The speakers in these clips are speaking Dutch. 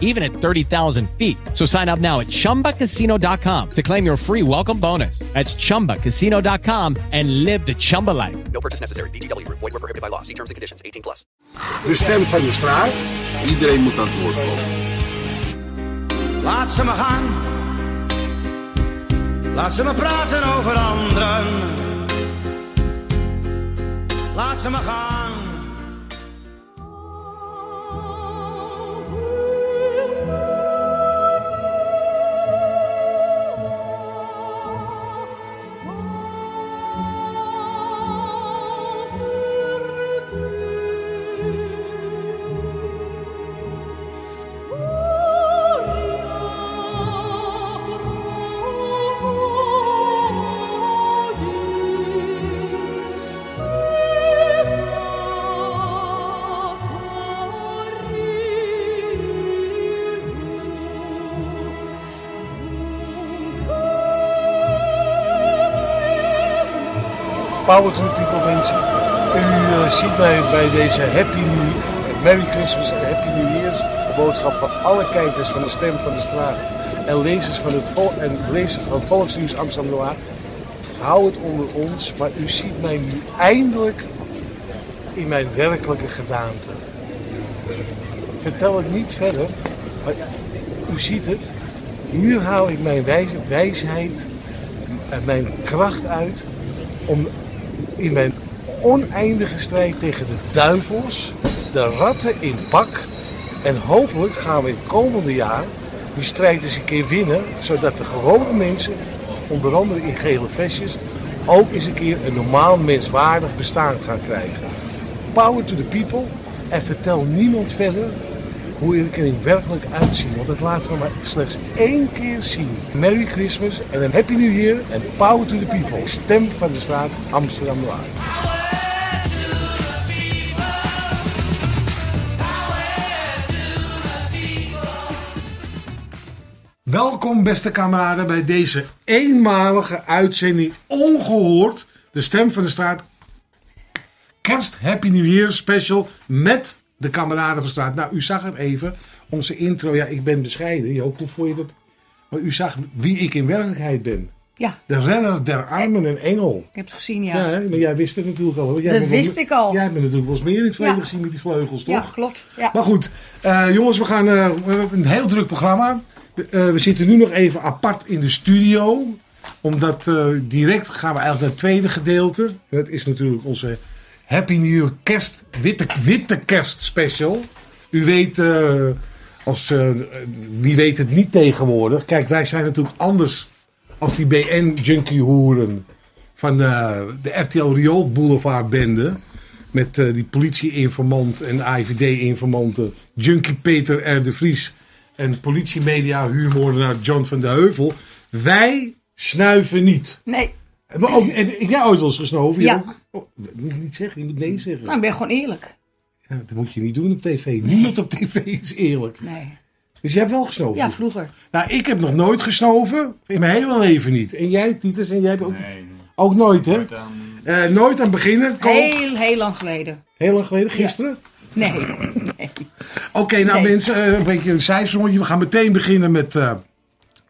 even at 30,000 feet. So sign up now at chumbacasino.com to claim your free welcome bonus. That's chumbacasino.com and live the Chumba life. No purchase necessary. VGW Group. Void were prohibited by law. See terms and conditions. 18 plus. De stem van de straat. Iedereen moet aan het woord komen. Laat ze me gaan. Laat ze me praten over anderen. Laat ze me gaan. Power to the people mensen. U eh, ziet mij bij deze Happy Merry Christmas en Happy New Year's. De boodschap van alle kijkers van de Stem van de Straat. En lezers van het vol en lezers van Volksnieuws Amsterdam Noir. Hou het onder ons, maar u ziet mij nu eindelijk in mijn werkelijke gedaante. Vertel het niet verder, maar u ziet het. Hier haal ik mijn wijs- wijsheid en mijn kracht uit om in mijn oneindige strijd tegen de duivels, de ratten in pak. En hopelijk gaan we in het komende jaar die strijd eens een keer winnen, zodat de gewone mensen, onder andere in gele vestjes, ook eens een keer een normaal menswaardig bestaan gaan krijgen. Power to the people en vertel niemand verder hoe ik er werkelijk uitzie, want dat laten we maar slechts één keer zien. Merry Christmas en een Happy New Year en Power to the people. Stem van de straat Amsterdam Noir. Welkom beste kameraden bij deze eenmalige uitzending ongehoord. De Stem van de Straat Kerst Happy New Year special met de kameraden van straat. Nou, u zag het even. Onze intro, ja, ik ben bescheiden. Joop, hoe vond je dat? Maar u zag wie ik in werkelijkheid ben. Ja, De renner der armen en engel. ik heb het gezien, Ja, ja. maar jij wist het natuurlijk al. Jij Dat wel- wist ik al. Jij me natuurlijk wel eens meer in het verleden Ja. gezien met die vleugels, toch? Ja, klopt. Ja. Maar goed, eh, jongens, we gaan eh, we hebben een heel druk programma. We, eh, we zitten nu nog even apart in de studio. Omdat eh, direct gaan we eigenlijk naar het tweede gedeelte. Dat is natuurlijk onze Happy New Year kerst, witte, witte kerst special. U weet, eh, als, eh, wie weet het niet tegenwoordig. Kijk, wij zijn natuurlijk anders als die BN-junkie hoeren van de, de RTL Riool Boulevard bende. Met eh, die politie-informant en AIVD-informanten. Junkie Peter R. de Vries. En politiemedia huurmoordenaar John van de Heuvel. Wij snuiven niet. Nee, Maar ook, en, heb jij ooit wel eens gesnoven? Ja. Oh, dat moet je niet zeggen, je moet nee zeggen. maar ik ben gewoon eerlijk. Ja, dat moet je niet doen op tv. Niemand op tv is eerlijk. Nee. Dus jij hebt wel gesnoven? Ja, vroeger. Nou, ik heb nog nooit gesnoven. In mijn hele leven niet. En jij, Titus, en jij hebt ook, Nee, nee. ook nooit, hè? Nooit aan- Eh, nooit aan beginnen. Koop. Heel, heel lang geleden. Heel lang geleden, gisteren. Nee. nee. Oké, nou Nee. mensen, eh, een beetje een zijsprongetje. We gaan meteen beginnen met eh,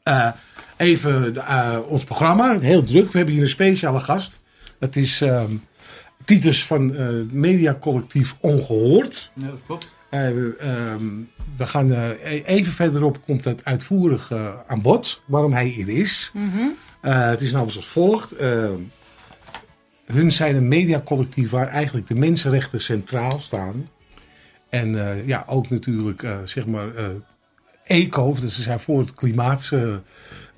eh, even eh, ons programma. Heel druk. We hebben hier een speciale gast. Dat is ehm, Titus van eh mediacollectief Ongehoord. Ja, dat klopt. Eh, we, ehm, we gaan even verderop komt het uitvoerig aan bod waarom hij er is. Eh, het is namelijk als volgt. Hun zijn een mediacollectief waar eigenlijk de mensenrechten centraal staan. En eh, ja, ook natuurlijk eh, zeg maar eh, eco, dus ze zijn voor het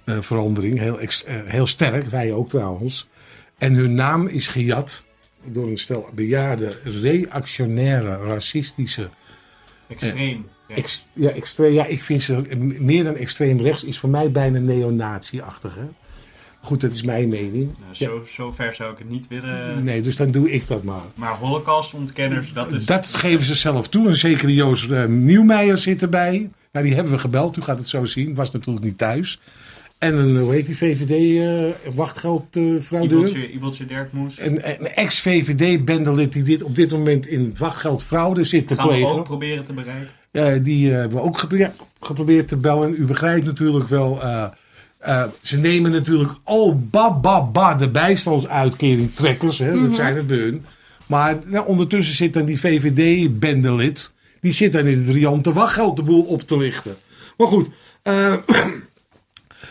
klimaatverandering heel, ex- eh, heel sterk, wij ook trouwens. En hun naam is gejat door een stel bejaarde, reactionaire, racistische Extreem. Ja. Ex- ja, extreem, ja, ik vind ze meer dan extreem rechts, is voor mij bijna neonazi-achtig. Hè? Goed, dat is mijn mening. Nou, zo, zo ver zou ik het niet willen. Nee, dus dan doe ik dat maar. Maar holocaustontkenners, dat is... Dat geven ze zelf toe. En zeker Joost uh, Nieuwmeijer zit erbij. Nou, die hebben we gebeld. U gaat het zo zien. Was natuurlijk niet thuis. En een, hoe heet die VVD-wachtgeldfraudeur? Ibeltje, Ibeltje Derkmoes. een, een ex-VVD-bendelid die dit op dit moment in het wachtgeldfraude zit te Gaan we plegen. ook proberen te bereiken. Eh, die eh, hebben we ook geprobeerd, geprobeerd te bellen. U begrijpt natuurlijk wel. eh, eh, ze nemen natuurlijk oh ba ba ba de bijstandsuitkering trekkers. Hè, Dat zijn het bij hun. Maar nou, ondertussen zit dan die VVD-bendelid. Die zit dan in het riante wachtgeld de boel op te lichten. Maar goed. eh,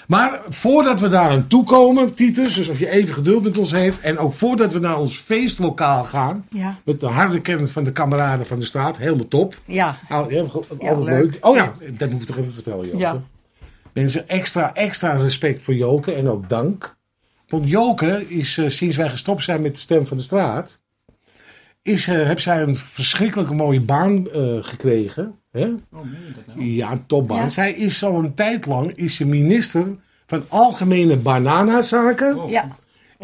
maar voordat we daar aan toe komen, Titus, dus als je even geduld met ons heeft. En ook voordat we naar ons feestlokaal gaan. Ja. Met de harde kennis van de kameraden van de straat. Helemaal top. Ja. Ja, altijd Ja, leuk. leuk. Oh ja, dat moet ik toch even vertellen, Joke. Ja. Mensen, extra, extra respect voor Joke en ook dank. Want Joke is, eh, sinds wij gestopt zijn met de Stem van de Straat... Is, eh, heb zij een verschrikkelijke mooie baan eh, gekregen. Hè? Oh, nou? Ja, topbaan. Ja. Zij is al een tijd lang is ze minister van Algemene Bananazaken Ja.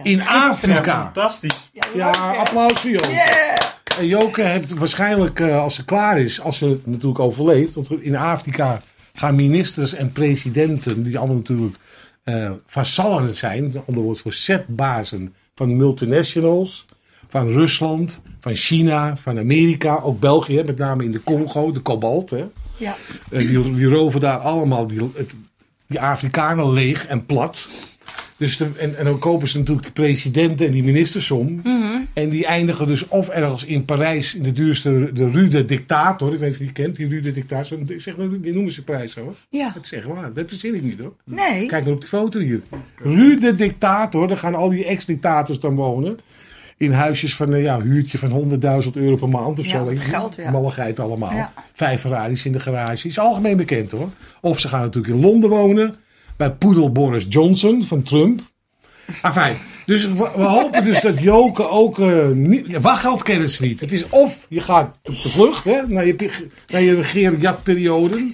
in Afrika. Fantastisch. Ja, applaus voor Joke. En Joke heeft waarschijnlijk, eh, als ze klaar is, als ze het natuurlijk overleeft. Want in Afrika gaan ministers en presidenten, die allemaal natuurlijk eh vassallen zijn. Ander woord voor zetbazen van multinationals. Van Rusland, van China, van Amerika, ook België, met name in de Congo, de kobalt. Hè. Ja. Eh, die, die roven daar allemaal die, het, die Afrikanen leeg en plat. Dus de, en, en dan kopen ze natuurlijk de presidenten en die ministers om. En die eindigen dus of ergens in Parijs in de duurste, de Rue de Dictator. Ik weet niet of je die kent, die Rue de Dictator. Zeg, die noemen ze prijs zo. hoor. Ja. Dat is echt waar, dat verzin ik niet hoor. Nee. Kijk maar op die foto hier. Rue de Dictator, daar gaan al die ex-dictators dan wonen. In huisjes van een ja, huurtje van 100.000 euro per maand of Ja, zo. geld, ja. Malligheid allemaal. Ja. Vijf Ferraris in de garage. Is algemeen bekend hoor. Of ze gaan natuurlijk in Londen wonen. Bij poedel Boris Johnson van Trump. Enfin, dus we, we hopen dus dat Joke ook... niet, wachtgeld kennen ze niet. Het is of je gaat op de vlucht hè, naar je, naar je regeerjatperiode.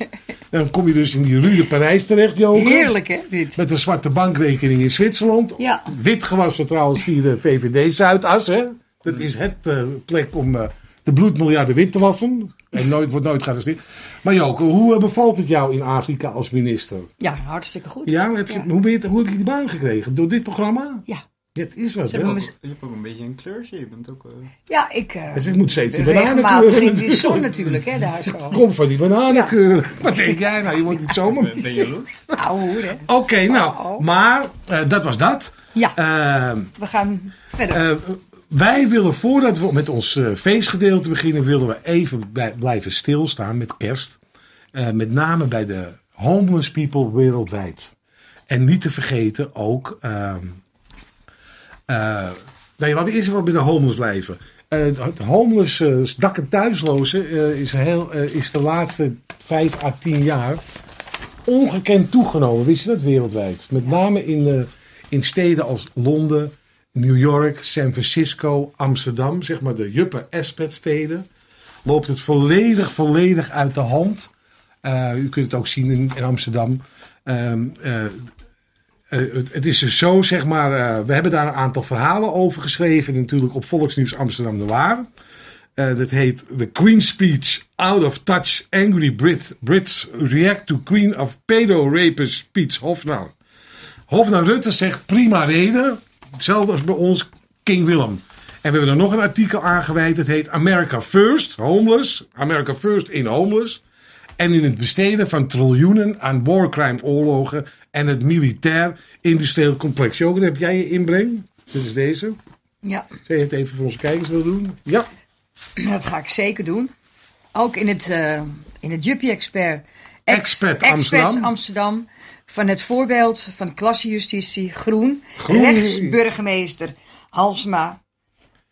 En dan kom je dus in die Rue de Parijs terecht, Joke. Heerlijk, hè, dit? Met een zwarte bankrekening in Zwitserland. Ja. Wit gewassen trouwens via de VVD Zuidas. Hè? Dat is het eh, plek om eh, de bloedmiljarden wit te wassen. En nooit, wordt nooit gearresteerd. Maar Joke, hoe eh, bevalt het jou in Afrika als minister? Ja, hartstikke goed. Ja, heb je, Ja. Hoe, ben je, hoe heb je die baan gekregen? Door dit programma? Ja. Ja, het is wat, hè? Je hebt ook een beetje een kleurtje. Je bent ook... eh, Ja, ik... eh, Dus ik moet steeds die in de zon natuurlijk, hè, de huisvrouw. Kom van die bananenkeur. Wat denk jij nou? Je wordt niet zomaar... ben ben je jaloers? Hè. Oké, nou, Oh. maar eh, dat was dat. Ja, Ehm, we gaan verder. Eh, wij willen voordat we met ons feestgedeelte beginnen, willen we even bij- blijven stilstaan met kerst. Eh, met name bij de homeless people wereldwijd. En niet te vergeten ook. Ehm eh, nee, laten we eerst even bij de homeless blijven. Eh, het homeless, eh, dak- en thuislozen is, heel, is de laatste vijf à tien jaar ongekend toegenomen. Wist je dat wereldwijd? Met name in, in steden als Londen, New York, San Francisco, Amsterdam, zeg maar de juppe steden loopt het volledig, volledig uit de hand. U kunt het ook zien in, in Amsterdam. Eh, het, het is zo, zeg maar, eh, we hebben daar een aantal verhalen over geschreven, natuurlijk op Volksnieuws Amsterdam Noir. Eh dat heet The Queen's Speech Out of Touch Angry Brit, Brits React to Queen of Pedo Rapist Speech Hofnar. Hofnar Rutte zegt prima reden. Hetzelfde als bij ons King Willem. En we hebben er nog een artikel aangeweid. Dat heet America First, Homeless. America First in Homeless. En in het besteden van triljoenen aan warcrime oorlogen en het militair-industrieel complex. Joker, heb jij je inbreng? Dit is deze. ja, Zou je het even voor onze kijkers willen doen? Ja. dat ga ik zeker doen. Ook in het, eh in het Juppie Expert. Expert Amsterdam. Amsterdam. Van het voorbeeld van klassejustitie Groen. Groen. Rechtsburgemeester Halsma.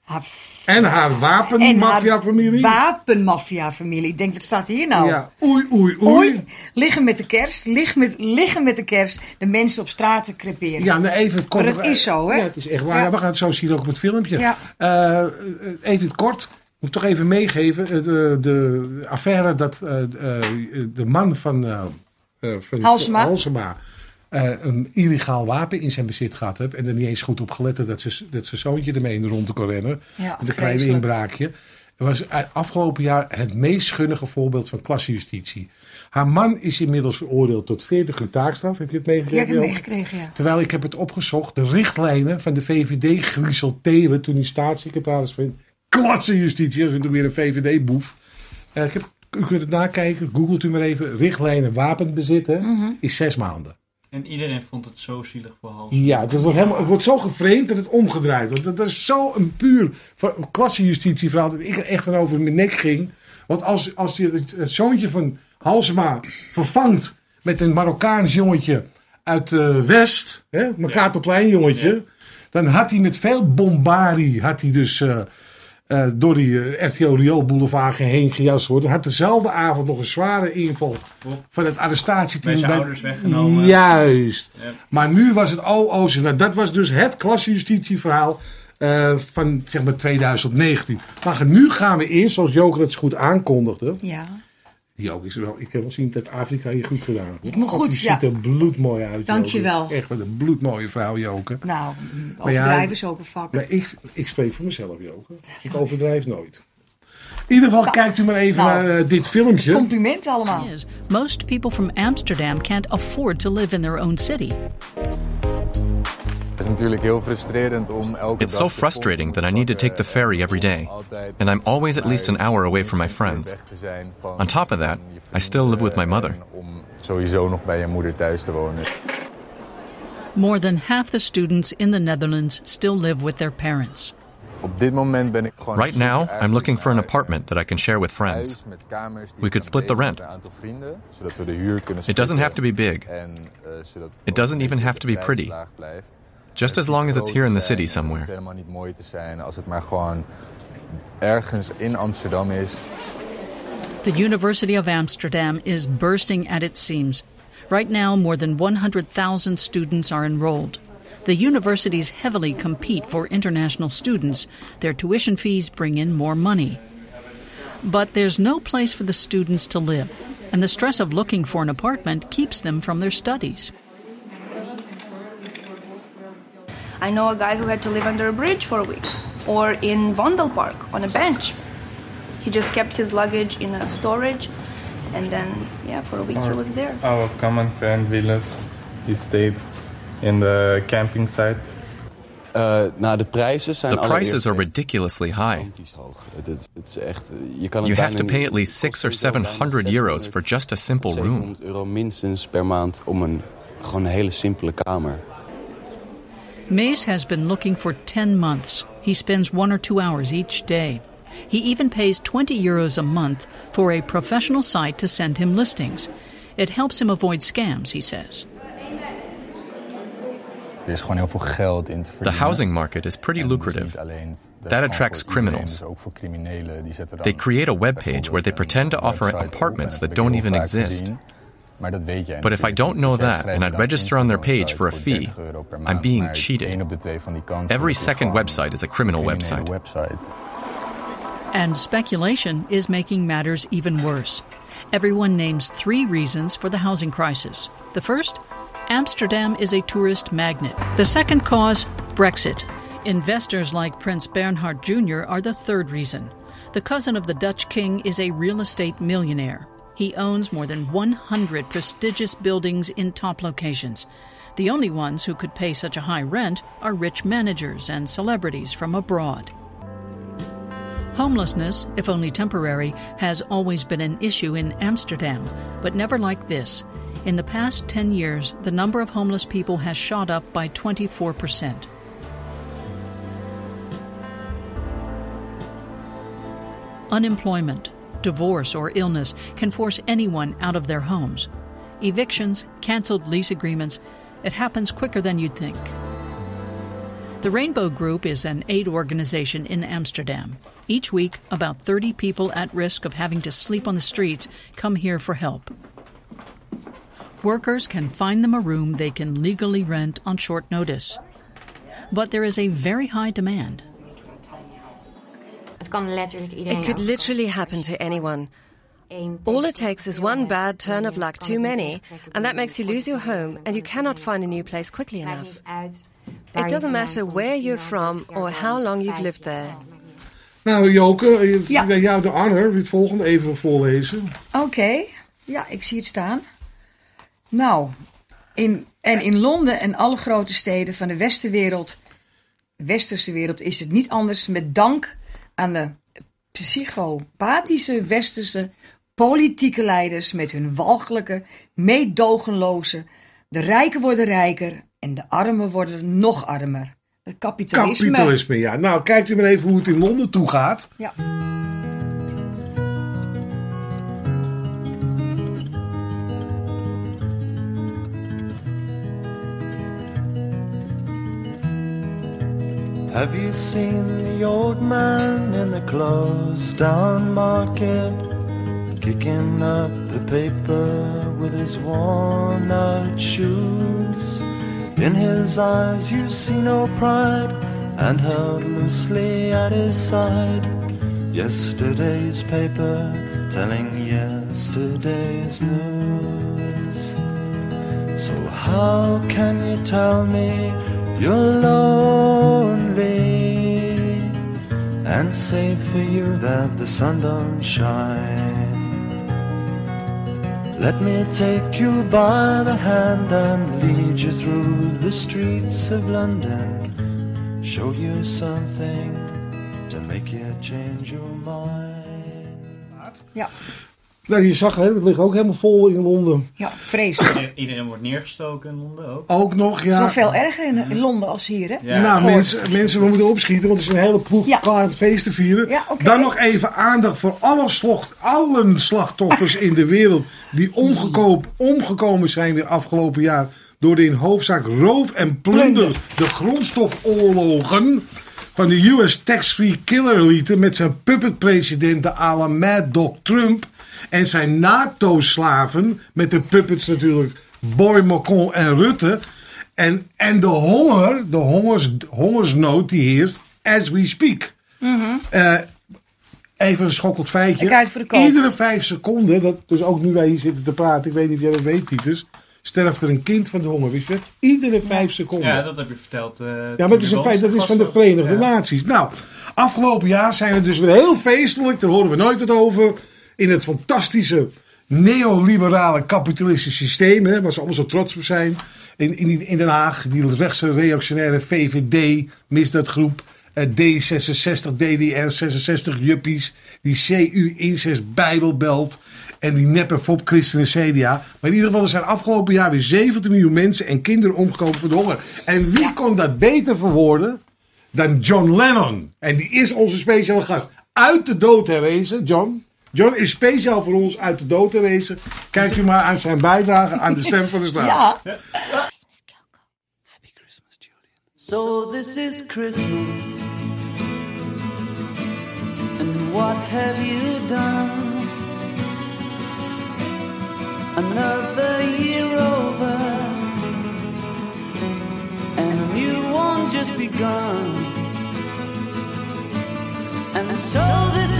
Haar En haar en wapenmafia-familie. wapenmafia-familie. Ik denk, wat staat hier nou? Ja, oei, oei, oei. Oei, liggen met de kerst, liggen met, liggen met de kerst, de mensen op straat te creperen. Ja, nou even het kort. Maar dat is zo, hè? Ja, het is echt waar. Ja. We gaan het zo zien ook op het filmpje. Ja. Eh, even het kort. Ik moet toch even meegeven. eh, De, de affaire dat eh, de man van, eh, van Halsema. Halsema, een illegaal wapen in zijn bezit gehad heeft. En er niet eens goed op gelet had dat, ze, dat zijn zoontje ermee in de rond kon rennen. Ja, met een kleine inbraakje. Het was eh, afgelopen jaar het meest schunnige voorbeeld van klassejustitie. Haar man is inmiddels veroordeeld tot 40 uur taakstraf. Heb je het Ja, ik meegekregen? heb hem Joop? meegekregen, ja. Terwijl ik heb het opgezocht, de richtlijnen van de VVD Griesel Thewe, toen hij staatssecretaris van klassejustitie, dat is natuurlijk weer een VVD-boef. Eh, ik heb, u kunt het nakijken, googelt u maar even, richtlijnen wapenbezit hè, Mhm. is zes maanden. En iedereen vond het zo zielig voor Hals. Ja, het wordt, helemaal, het wordt zo gevreemd dat het omgedraaid wordt. Dat, dat is zo een puur klassenjustitieverhaal dat ik er echt van over mijn nek ging. Want als, als je het, het zoontje van Halsema vervangt met een Marokkaans jongetje uit eh, West, hè, Mercatorplein jongetje, dan had hij met veel bombardie, had hij dus eh, eh, door die eh, RTO Riool Boulevard heen gejast worden. Had dezelfde avond nog een zware inval van het arrestatieteam. Bij ouders weggenomen. Juist. Ja. Maar nu was het zo. Nou, dat was dus het klassenjustitieverhaal eh, van zeg maar 2019. Maar nu gaan we eerst, zoals Joker het zo goed aankondigde. Ja. Joker is wel, ik heb wel zien dat Afrika je goed gedaan heeft. Ziet me goed, Je ja. ziet er bloedmooi uit. Dank je Joker. wel. Echt wat een bloedmooie vrouw, Joker. Nou, Maar ja, overdrijven is ook een vak. Maar ik, ik spreek voor mezelf, Joker. Ik overdrijf nooit. In ieder geval, kijkt u maar even nou, naar eh, dit filmpje. Complimenten allemaal. is most people from Amsterdam can't afford to live in their own city. It's so frustrating that I need to take the ferry every day, and I'm always at least an hour away from my friends. On top of that, I still live with my mother. Om sowieso nog bij je moeder thuis te wonen. More than half the students in the Netherlands still live with their parents. Op dit moment ben ik gewoon. Right now, I'm looking for an apartment that I can share with friends. huis met kamers die We could split the rent. met een aantal vrienden, zodat we de huur kunnen It doesn't have to be big. En, eh, zodat It doesn't even have to be pretty. De prijs laag blijft. Just as long as it's here in the city somewhere. helemaal niet mooi te zijn als het maar gewoon ergens in Amsterdam is. The University of Amsterdam is bursting at its seams. Right now, more than 100,000 students are enrolled. The universities heavily compete for international students. Their tuition fees bring in more money. But there's no place for the students to live, and the stress of looking for an apartment keeps them from their studies. I know a guy who had to live under a bridge for a week or in Vondel Park on a bench. He just kept his luggage in a storage and then, yeah, for a week he was there. Our common friend Willis, he stayed in the camping site. nou, de prijzen zijn The prices are ridiculously high. You have to pay at least het six or 700 euros for just a simple room. 700 euro minstens per maand om een gewoon een hele simpele kamer. Mace has been looking for 10 months. He spends one or two hours each day. He even pays 20 euros a month for a professional site to send him listings. It helps him avoid scams, he says. Er is gewoon heel veel geld in te The verdienen. housing market is pretty En dus lucrative. niet alleen de- That gewoon attracts voor iedereen, criminals. dus ook voor criminelen. Die zetten dan They create a webpage bijvoorbeeld where they een pretend to offer website op, apartments en that dat heb don't ik heel even vaak exist. Gezien. Maar dat weet jij But if I don't know that and I'd register on their page for a fee, 30 euro per I'm being cheated. één op de twee van die kansen, Every second website is a criminal een criminele website. website. And speculation is making matters even worse. Everyone names three reasons for the housing crisis. The first, Amsterdam is a tourist magnet. The second cause, Brexit. Investors like Prince Bernhard Jr. are the third reason. The cousin of the Dutch king is a real estate millionaire. He owns more than 100 prestigious buildings in top locations. The only ones who could pay such a high rent are rich managers and celebrities from abroad. Homelessness, if only temporary, has always been an issue in Amsterdam, but never like this. In the past 10 years, the number of homeless people has shot up by 24%. Unemployment, divorce, or illness can force anyone out of their homes. Evictions, cancelled lease agreements, it happens quicker than you'd think. The Rainbow Group is an aid organization in Amsterdam. Each week, about 30 people at risk of having to sleep on the streets come here for help. Workers can find them a room they can legally rent on short notice. But there is a very high demand. Het kan letterlijk iedereen It could literally happen to anyone. All it takes is one bad turn of luck too many, and that makes you lose your home and you cannot find a new place quickly enough. It doesn't matter where you're from or how long you've lived there. Nou, Joke, je- bij jou de honor. Het volgende even voorlezen? Oké, ja, ik zie het staan. Nou, in, en in Londen en alle grote steden van de westerwereld, westerse wereld, is het niet anders met dank aan de psychopathische westerse politieke leiders met hun walgelijke, meedogenloze. De rijken worden rijker en de armen worden nog armer. Het kapitalisme. Kapitalisme, ja. Nou, kijkt u maar even hoe het in Londen toe gaat. Ja. Have you seen the old man in the closed down market? Kicking up the paper with his worn out shoes. In his eyes you see no pride, and held loosely at his side. Yesterday's paper telling yesterday's news. So how can you tell me you're lonely and say for you that the sun don't shine? Let me take you by the hand and lead you through the streets of London. Show you something to make you change your mind. Ja. Nou, je zag, hè, het ligt ook helemaal vol in Londen. Ja, vreselijk. Iedereen- wordt neergestoken in Londen ook. Ook nog, ja. Nog veel erger in, in Londen als hier, hè? nou, Gehoord. mensen, mensen, we moeten opschieten, want er is een hele ploeg klaar het feest te vieren. Dan nog even aandacht voor alle, slocht, allen slachtoffers in de wereld die omgekoop, omgekomen zijn weer afgelopen jaar door de in hoofdzaak roof en plunder, de grondstofoorlogen van de US tax-free killer elite met zijn puppetpresidenten à la Mad Dog Trump en zijn NATO-slaven met de puppets natuurlijk Boy Macron en Rutte. En, en de honger, de hongers, hongersnood die heerst as we speak. Eh, even een schokkend feitje. Iedere vijf seconden, dat, dus ook nu wij hier zitten te praten, ik weet niet of jij dat weet, Titus, sterft er een kind van de honger. Wist je dat? Iedere vijf seconden. Ja, dat heb je verteld. eh, Ja, maar het is een feit, dat is van de. Verenigde Ja. Naties. Nou, afgelopen jaar zijn we dus weer heel feestelijk, daar horen we nooit het over, in het fantastische neoliberale kapitalistische systeem, hè, waar ze allemaal zo trots op zijn, in, in, in Den Haag, die rechtse reactionaire VVD, misdaadgroep, eh, D66, DDR, 66 juppies, die CU Incest Bijbelbelt en die neppe Fop Christen en CDA. Maar in ieder geval, er zijn afgelopen jaar weer 17 miljoen mensen en kinderen omgekomen voor de honger. En wie kon dat beter verwoorden dan John Lennon? En die is onze speciale gast. Uit de dood herrezen, John. John is speciaal voor ons uit de dood herrezen. Kijkt u maar aan zijn bijdrage aan de stem van de straat. Ja. So this is Christmas. And what have you done? Another year over. And a new one just begun. And so this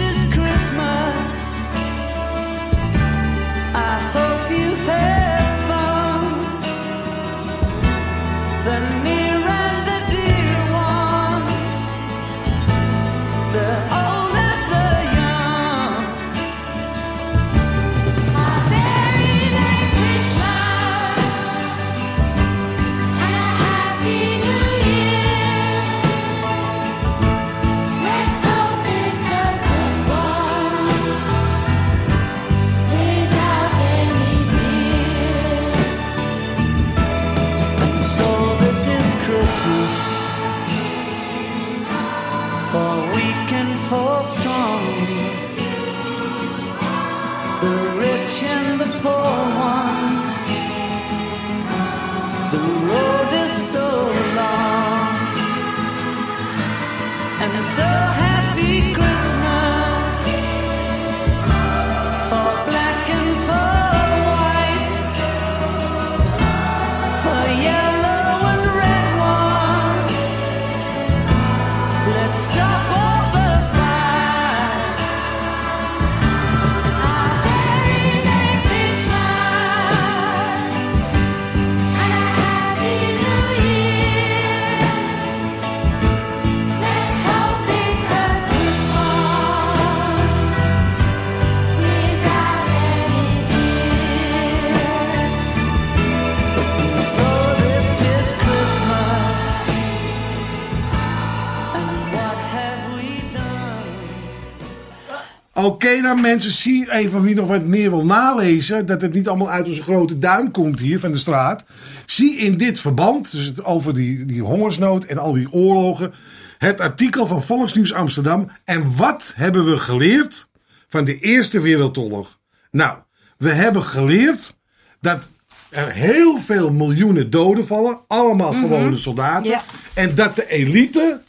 Oké dan mensen, zie even wie nog wat meer wil nalezen. Dat het niet allemaal uit onze grote duim komt hier van de straat. Zie in dit verband, dus het over die, die hongersnood en al die oorlogen. Het artikel van Volksnieuws Amsterdam. En wat hebben we geleerd van de Eerste Wereldoorlog? Nou, we hebben geleerd dat er heel veel miljoenen doden vallen. Allemaal Mhm. gewone soldaten. Ja. En dat de elite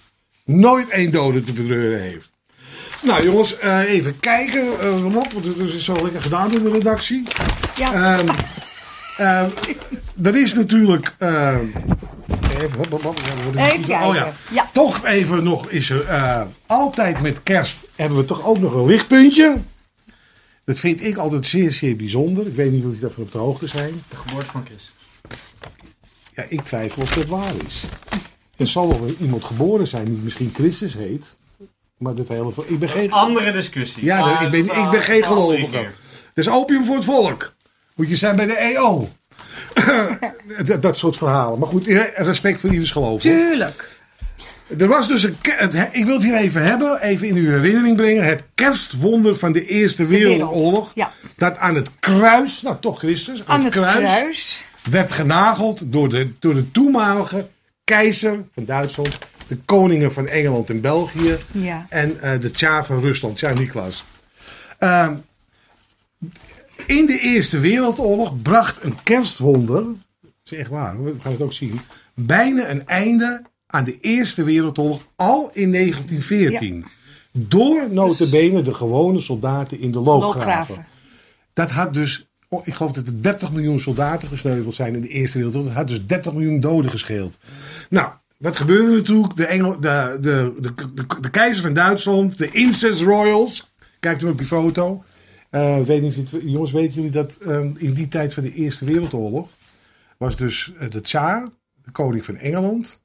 nooit één dode te betreuren heeft. Nou jongens, eh, even kijken. eh, want het is zo lekker gedaan in de redactie. Ja. Ehm, ehm, er is natuurlijk... ehm, even, hop, hop, hop, ja, we worden- Even kijken. Oh ja. Ja. Toch even nog is er... eh, altijd met kerst hebben we toch ook nog een lichtpuntje. Dat vind ik altijd zeer, zeer bijzonder. Ik weet niet of jullie daarvan op de hoogte zijn. De geboorte van Christus. Ja, ik twijfel of dat waar is. Er zal wel iemand geboren zijn die misschien Christus heet. Maar dat hele... Ik ben geen... Andere discussie. Ja, Ah, ik, ben, ik ben geen gelovige. is opium voor het volk. Moet je zijn bij de EO. dat, dat soort verhalen. Maar goed, respect voor ieders geloof. hoor. Tuurlijk. Er was dus een. Het, ik wil het hier even hebben, even in uw herinnering brengen. Het kerstwonder van de Eerste Wereldoorlog. Ja. Dat aan het kruis, nou toch Christus, Aan het kruis. werd genageld door de, door de toenmalige keizer van Duitsland, de koningen van Engeland en België Ja. en eh, de tsaar van Rusland, Tsar Nicolaas. Ehm, in de Eerste Wereldoorlog bracht een kerstwonder, dat is echt waar, we gaan het ook zien, bijna een einde aan de Eerste Wereldoorlog al in 1914. Door notabene de gewone soldaten in de loopgraven. Loopgraven. Dat had dus, oh, ik geloof dat er 30 miljoen soldaten gesneuveld zijn in de Eerste Wereldoorlog. Dat had dus 30 miljoen doden gescheeld. Nou, wat gebeurde er natuurlijk? De, Engel, de, de, de, de, de keizer van Duitsland, de Incest Royals. Kijkt u op die foto. Eh, weet niet, jongens, weten jullie dat eh, in die tijd van de Eerste Wereldoorlog was dus eh, de tsaar, de koning van Engeland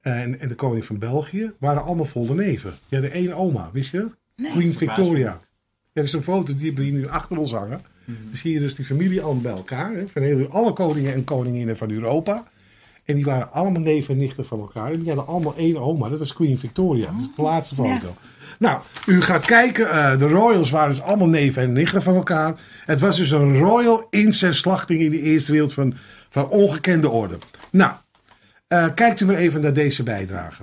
en, en de koning van België, waren allemaal volle neven. Ja, de één oma, wist je dat? Nee. Queen Victoria. Ja, dat is een foto die hebben we hier nu achter ons hangen. Dan zie je dus die familie allemaal bij elkaar. Hè, van heel, alle koningen en koninginnen van Europa. En die waren allemaal neven en nichten van elkaar. En die hadden allemaal één oma. Dat was Queen Victoria. Dat is de laatste foto. Nou, u gaat kijken. eh, de royals waren dus allemaal neven en nichten van elkaar. Het was dus een royal incest slachting in de Eerste Wereld van, van ongekende orde. Nou, eh, kijkt u maar even naar deze bijdrage.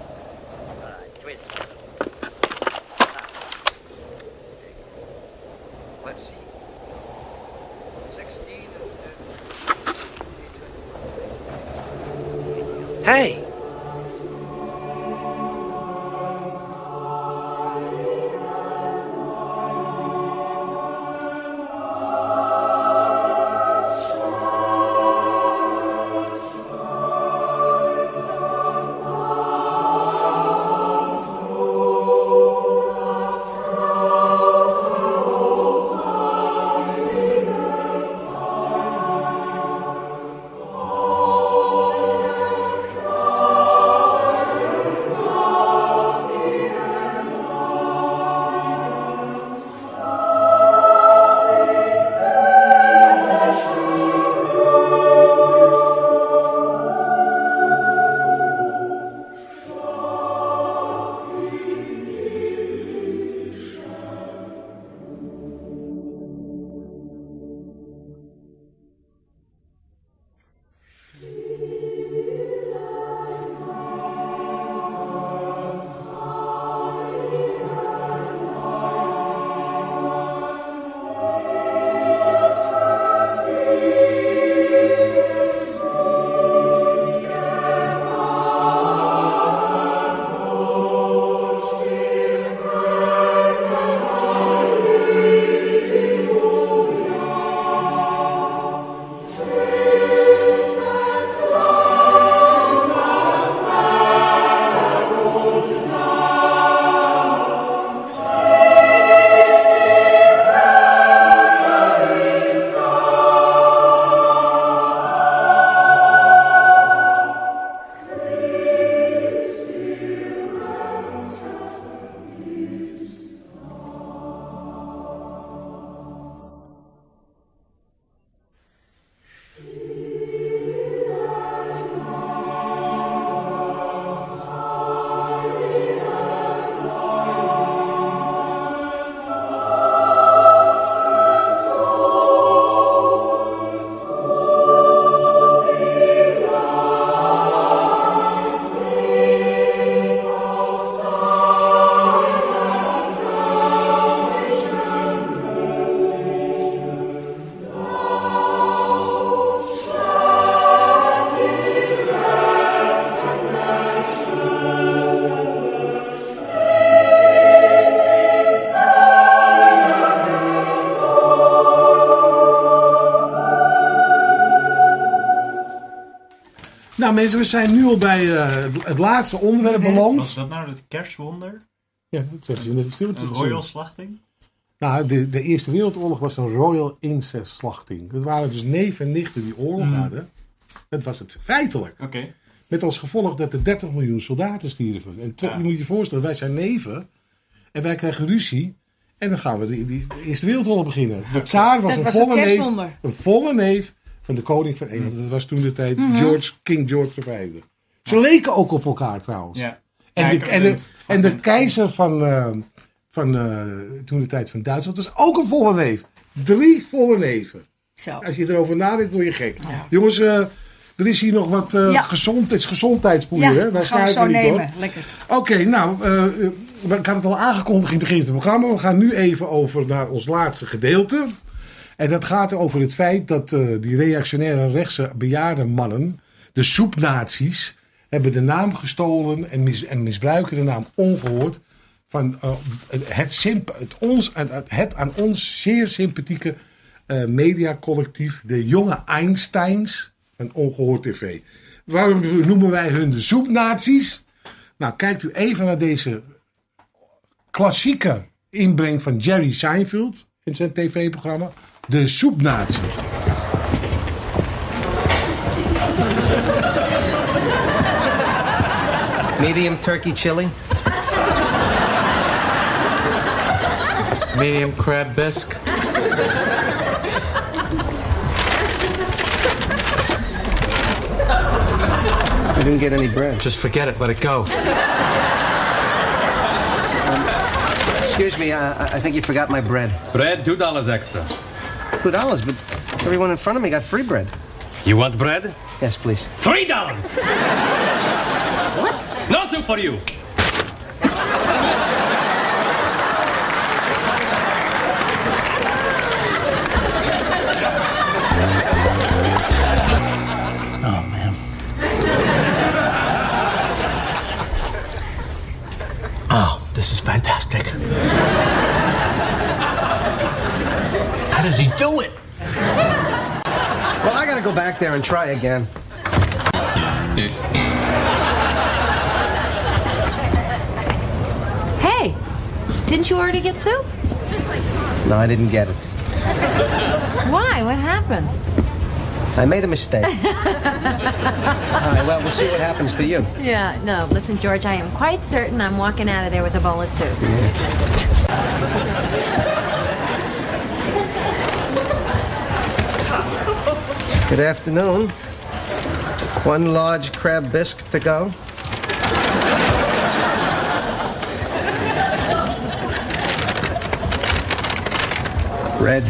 Hey! Nou mensen, we zijn nu al bij eh, het- laatste onderwerp Was beland. dat nou het kerstwonder? Ja, dat heb je net het filmpje Een gezien. royal slachting? Nou, de, de Eerste Wereldoorlog was een royal incest slachting. Dat waren dus neef en nichten die oorlog Hmm. hadden. Dat was het feitelijk. Oké. Met als gevolg dat er 30 miljoen soldaten stierven. En Ja. je moet je voorstellen, wij zijn neven. En wij krijgen ruzie. En dan gaan we de, de Eerste Wereldoorlog beginnen. De tsaar was Dat een was volle neef. Een volle neef van de koning van Engeland. Dat was toen de tijd Mhm. George, King George V. Ze leken ook op elkaar trouwens. Ja. En, de, en, de, en de keizer van, eh, van eh, toen de tijd van Duitsland was ook een volle neef. Drie volle neven. Zo. Als je erover nadenkt, word je gek. Jongens, eh, er is hier nog wat eh Ja. gezondheids, gezondheidspoeier. Ja? Wij gaan we zo nemen. Lekker. Oké, nou, ik had het al aangekondigd in het begin van het programma. We gaan nu even over naar ons laatste gedeelte. En dat gaat over het feit dat eh, die reactionaire rechtse bejaarde mannen, de soepnazies, hebben de naam gestolen en, en misbruiken de naam ongehoord van eh, het, het, ons, het, aan ons zeer sympathieke eh, mediacollectief, de jonge Einsteins van Ongehoord TV. Waarom noemen wij hun de soepnazies? Nou, kijkt u even naar deze klassieke inbreng van Jerry Seinfeld in zijn tv-programma, De Soepnatie. Medium turkey chili. Medium crab bisque. I didn't get any bread. Just forget it, let it go. Excuse me, uh, I I think you forgot my bread. Bread, two dollars extra. Two dollars, but everyone in front of me got free bread. You want bread? Yes, please. Three dollars. what? No soup for you. Oh, man. Oh, this is fantastic. How does he do it? Well, I gotta go back there and try again. Hey, didn't you already get soup? No, I didn't get it. Why? What happened? I made a mistake. All right, well, we'll see what happens to you. Yeah, no, listen, George, I am quite certain I'm walking out of there with a bowl of soup. Good afternoon. One large crab bisque to go. Red.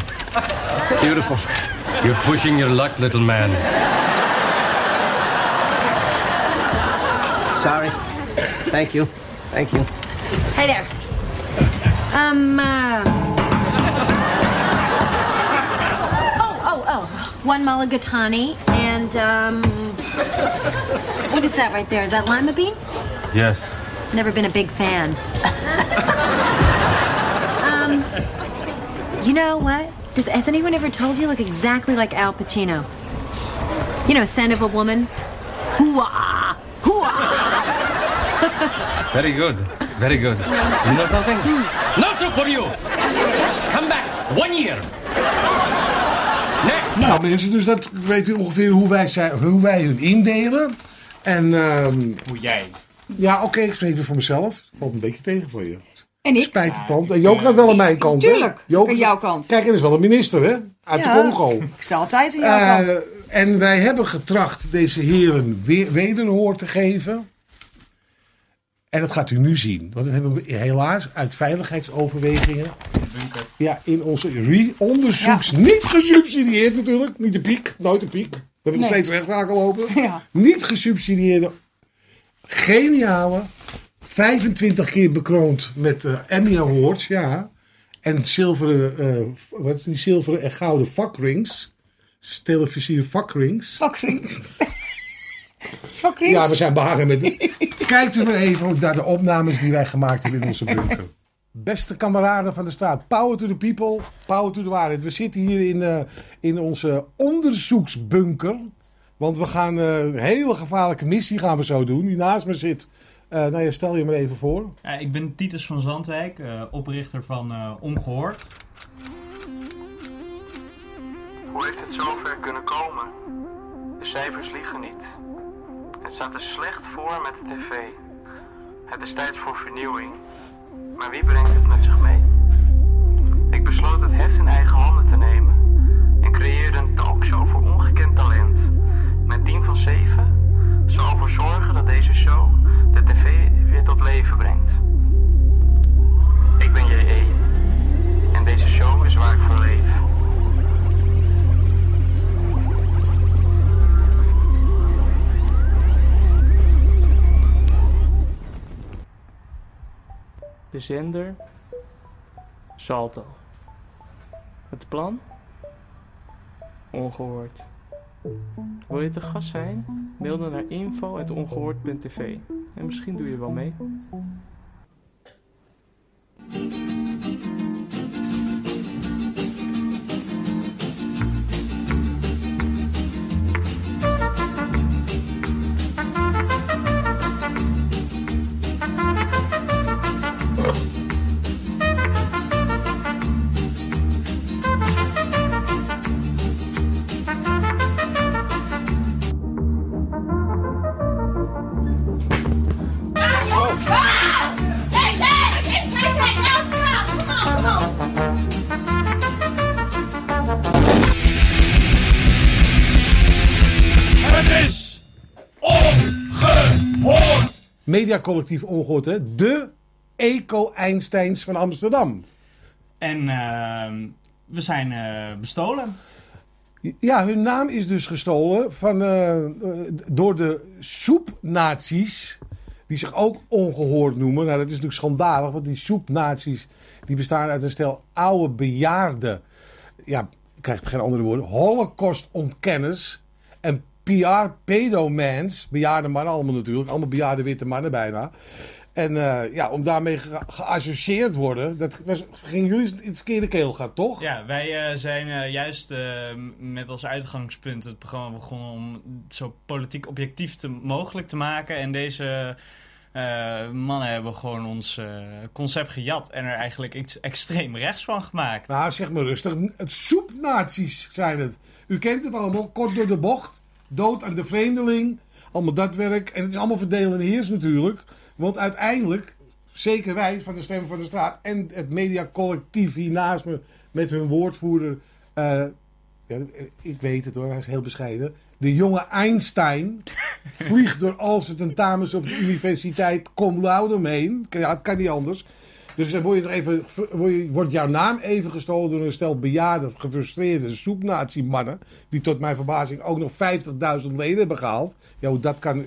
Beautiful. You're pushing your luck, little man. Sorry. Thank you. Thank you. Hey there. Um, uh... One mulligatawny and, um... What is that right there? Is that lima bean? Yes. Never been a big fan. um, you know what? Does, has anyone ever told you you look exactly like Al Pacino? You know, Scent of a Woman? Hoo-ah! Hoo-ah! Very good. Very good. You know something? No soup for you. Come back. One year. Nou mensen, dus dat weet u ongeveer hoe wij, zijn, hoe wij hun indelen. En, ehm, Hoe jij. ja, oké, ik spreek er voor mezelf. Valt een beetje tegen voor je. En ik? Spijt de tand. En Joop gaat wel aan mijn kant. hè? Tuurlijk, Joop aan jouw kant. Kijk, er is wel een minister, hè? Uit Ja, de Congo. Ik sta altijd aan jouw Eh, kant. en wij hebben getracht deze heren weer, wederhoor te geven. En dat gaat u nu zien. Want dat hebben we helaas uit veiligheidsoverwegingen. Ja, in onze onderzoeks. Niet gesubsidieerd natuurlijk. Niet de piek. Nooit de piek. We hebben nog Nee. steeds rechtszaken lopen. Ja. Niet gesubsidieerde. Geniale. 25 keer bekroond met eh, Emmy Awards. Ja. En zilveren, eh, wat is die zilveren en gouden vakrings. Televisieve vakrings. Vakrings. Vakrings. Ja, we zijn behangen met... Kijkt u maar even naar de opnames die wij gemaakt hebben in onze bunker. Beste kameraden van de straat, power to the people, power to the waarheid. We zitten hier in, eh, in onze onderzoeksbunker. Want we gaan eh, een hele gevaarlijke missie gaan we zo doen. Die naast me zit. Eh, nou ja, stel je me even voor. Ja, ik ben Titus van Zandwijk, eh, oprichter van eh, Ongehoord. Hoe heeft het zover kunnen komen? De cijfers liegen niet. Het staat er slecht voor met de tv. Het is tijd voor vernieuwing. Maar wie brengt het met zich mee? Ik besloot het heft in eigen handen te nemen en creëerde een talkshow voor ongekend talent. Mijn team van zeven zal ervoor zorgen dat deze show de tv weer tot leven brengt. Ik ben JE en deze show is waar ik voor leef. De zender Salto. Het plan? Ongehoord. Wil je te gast zijn? Mail dan naar info.ongehoord.tv en misschien doe je wel mee. Mediacollectief ongehoord, hè? De Eco-Einsteins van Amsterdam. En ehm, we zijn eh, bestolen. Ja, hun naam is dus gestolen van, eh, door de soepnazi's. Die zich ook ongehoord noemen. Nou, dat is natuurlijk schandalig, want die soepnazi's die bestaan uit een stel oude bejaarden. Ja, ik krijg geen andere woorden. Holocaust-ontkenners en PR-pedomans. Bejaarde mannen allemaal natuurlijk. Allemaal bejaarde witte mannen bijna. En eh, ja, om daarmee ge- geassocieerd worden, dat was, ging jullie in het verkeerde keel gaat, toch? Ja, wij eh, zijn eh, juist met als uitgangspunt het programma begonnen om het zo politiek objectief te, mogelijk te maken. En deze mannen hebben gewoon ons concept gejat en er eigenlijk iets extreem rechts van gemaakt. Nou, zeg maar rustig. Het soepnazi's zijn het. U kent het allemaal, kort door de bocht. Dood aan de vreemdeling. Allemaal dat werk. En het is allemaal verdelen en heers natuurlijk. Want uiteindelijk, zeker wij van de Stem van de Straat... en het mediacollectief hier naast me met hun woordvoerder... eh, ja, ik weet het hoor, hij is heel bescheiden. De jonge Einstein vliegt door al zijn tentamens op de universiteit cum laude heen. Ja, het kan niet anders. Dus dan word, je er even, word, je, wordt jouw naam even gestolen door een stel bejaarde, gefrustreerde soepnazi-mannen. Die tot mijn verbazing ook nog 50.000 leden hebben gehaald. Ja, dat kan,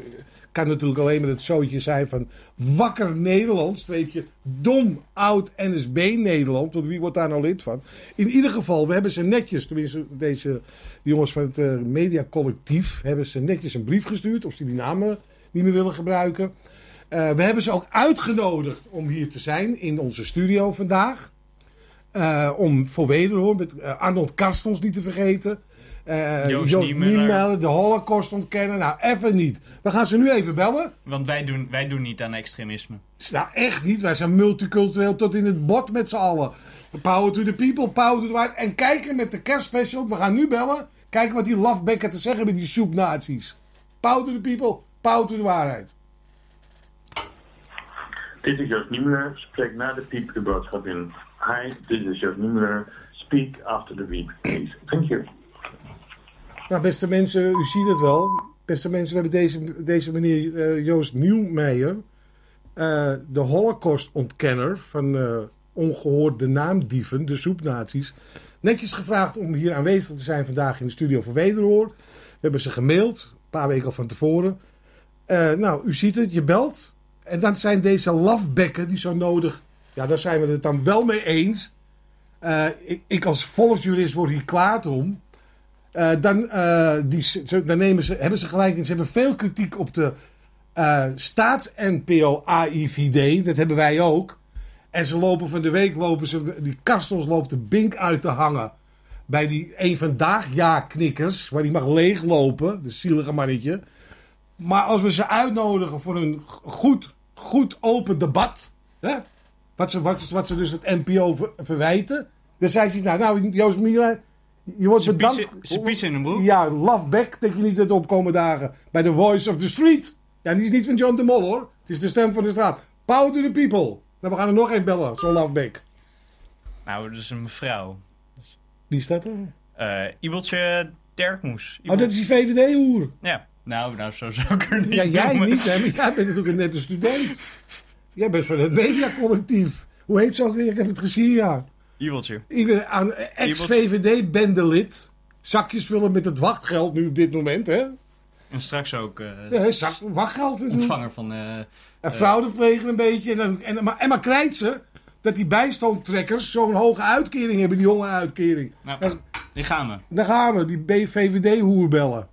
kan natuurlijk alleen met het zootje zijn van wakker Nederland. Streepje dom oud NSB Nederland. Want wie wordt daar nou lid van? In ieder geval, we hebben ze netjes, tenminste deze jongens van het eh, mediacollectief, hebben ze netjes een brief gestuurd. Of ze die namen niet meer willen gebruiken. Eh, we hebben ze ook uitgenodigd om hier te zijn in onze studio vandaag. Eh, om voor wederhoor, met Arnold Karstens niet te vergeten. Eh, Joost Joost de Holocaust ontkennen. Nou, even niet. We gaan ze nu even bellen. Want wij doen, wij doen niet aan extremisme. Nou, echt niet. Wij zijn multicultureel tot in het bot met z'n allen. Power to the people, power to the white. En kijken met de kerstspecial. We gaan nu bellen. Kijken wat die lafbekken te zeggen hebben, die soepnazi's. Power to the people, power to de waarheid. Dit is Joost Niemuller. Spreek na de piep de boodschap in. Hi, dit is Joost Niemuller. Speak after the beep, please. Thank you. Nou, beste mensen, u ziet het wel. Beste mensen, we hebben deze, deze meneer eh, Joost Nieuwmeijer, eh, de Holocaust-ontkenner van eh ongehoorde naamdieven, de soepnazi's, netjes gevraagd om hier aanwezig te zijn vandaag in de studio van Wederhoor. We hebben ze gemaild, een paar weken al van tevoren. Nou, u ziet het, je belt. En dan zijn deze lafbekken die zo nodig, ja, daar zijn we het dan wel mee eens. Ik, ik als volksjurist word hier kwaad om. Eh, dan, eh, die, dan nemen ze, hebben ze gelijk in. Ze hebben veel kritiek op de eh staats-NPO AIVD. Dat hebben wij ook. En ze lopen van de week, lopen ze, die kastels loopt de bink uit te hangen. bij die een vandaag ja-knikkers, waar die mag leeglopen, de zielige mannetje. Maar als we ze uitnodigen voor een goed, goed open debat, hè, wat, ze, wat, wat ze dus het NPO ver- verwijten, dan zei ze, nou, nou Joost je wordt Ze bedankt. piezen- ze piezen in een broek. Ja, love back, denk je niet dat op komende dagen bij The Voice of the Street. Ja, die is niet van John de Mol hoor. Het is de stem van de straat. Power to the people. Nou, we gaan er nog één bellen, zo'n love back. Nou, dat is een mevrouw. Wie is dat er? Eh Ibeltje Terkmoes. Oh, dat is die VVD-hoer. Ja, nou, nou, zo zou ik er niet Ja, jij noemen. niet, hè? Maar jij bent natuurlijk net een student. Jij bent van het mediacollectief. Hoe heet ze ook weer? Ik heb het gezien, ja. Aan ex-VVD-bendelid. Zakjes vullen met het wachtgeld nu op dit moment, hè? En straks ook eh, Ja, zak, wachtgeld ontvanger van... eh, En eh, fraude plegen een beetje. En, dan, en, maar, en maar krijgt ze dat die bijstandtrekkers zo'n hoge uitkering hebben, die jonge uitkering. Nou, Dan, die gaan we. dan gaan we, die BVVD-hoer bellen.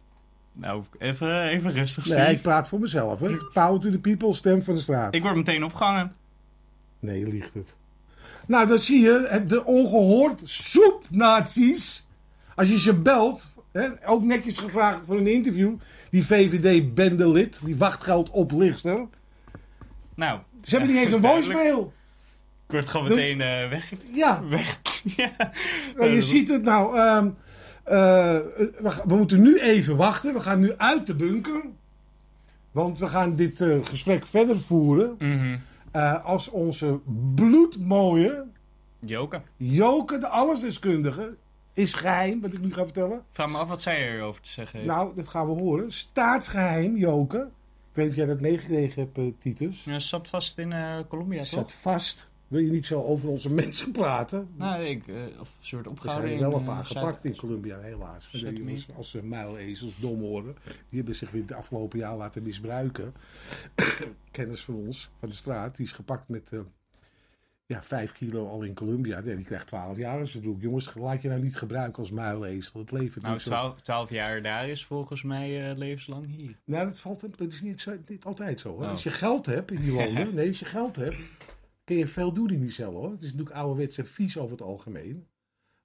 Nou, even, even rustig, Steve. Nee, ik praat voor mezelf, hè. Power to the people, stem van de straat. Ik word meteen opgehangen. Nee, je liegt het. Nou, dan zie je de ongehoord soepnazi's. Als je ze belt, hè, ook netjes gevraagd voor een interview. Die VVD-bendelid, die wachtgeldoplichter. Nou, Ze hebben niet eens een voicemail. Ik word gewoon meteen eh, weg. Ja. Weg. ja. Nou, je ziet het nou. ehm, eh, we, moeten nu even wachten. We gaan nu uit de bunker. Want we gaan dit eh, gesprek verder voeren. Mhm. Eh, als onze bloedmooie Joke. Joke, de allesdeskundige, is geheim, wat ik nu ga vertellen. Vraag me af wat zij erover te zeggen heeft. Nou, dat gaan we horen. Staatsgeheim, Joke. Ik weet niet of jij dat meegekregen hebt, eh, Titus. Ja, zat vast in eh Colombia, toch? zat vast. Wil je niet zo over onze mensen praten? Nou, ik, eh, of een soort Er opgehouden zijn er wel een paar eh, Zuid- gepakt in Colombia, helaas. Van de Zuid-Amerika. jongens, als ze muilezels dom horen. Die hebben zich weer de afgelopen jaar laten misbruiken. Kennis van ons, van de straat, die is gepakt met eh, ja, vijf kilo al in Colombia. Nee, die krijgt 12 jaar in zijn broek. Jongens, laat je nou niet gebruiken als muilezel. Het levert Nou, niet zo. 12, 12 jaar daar is volgens mij levenslang hier. Nou, dat, valt, dat is niet, zo, niet altijd zo. Hoor. Oh. Als je geld hebt in die landen, nee, als je geld hebt, kun je veel doen in die cel hoor. Het is natuurlijk ouderwets en vies over het algemeen.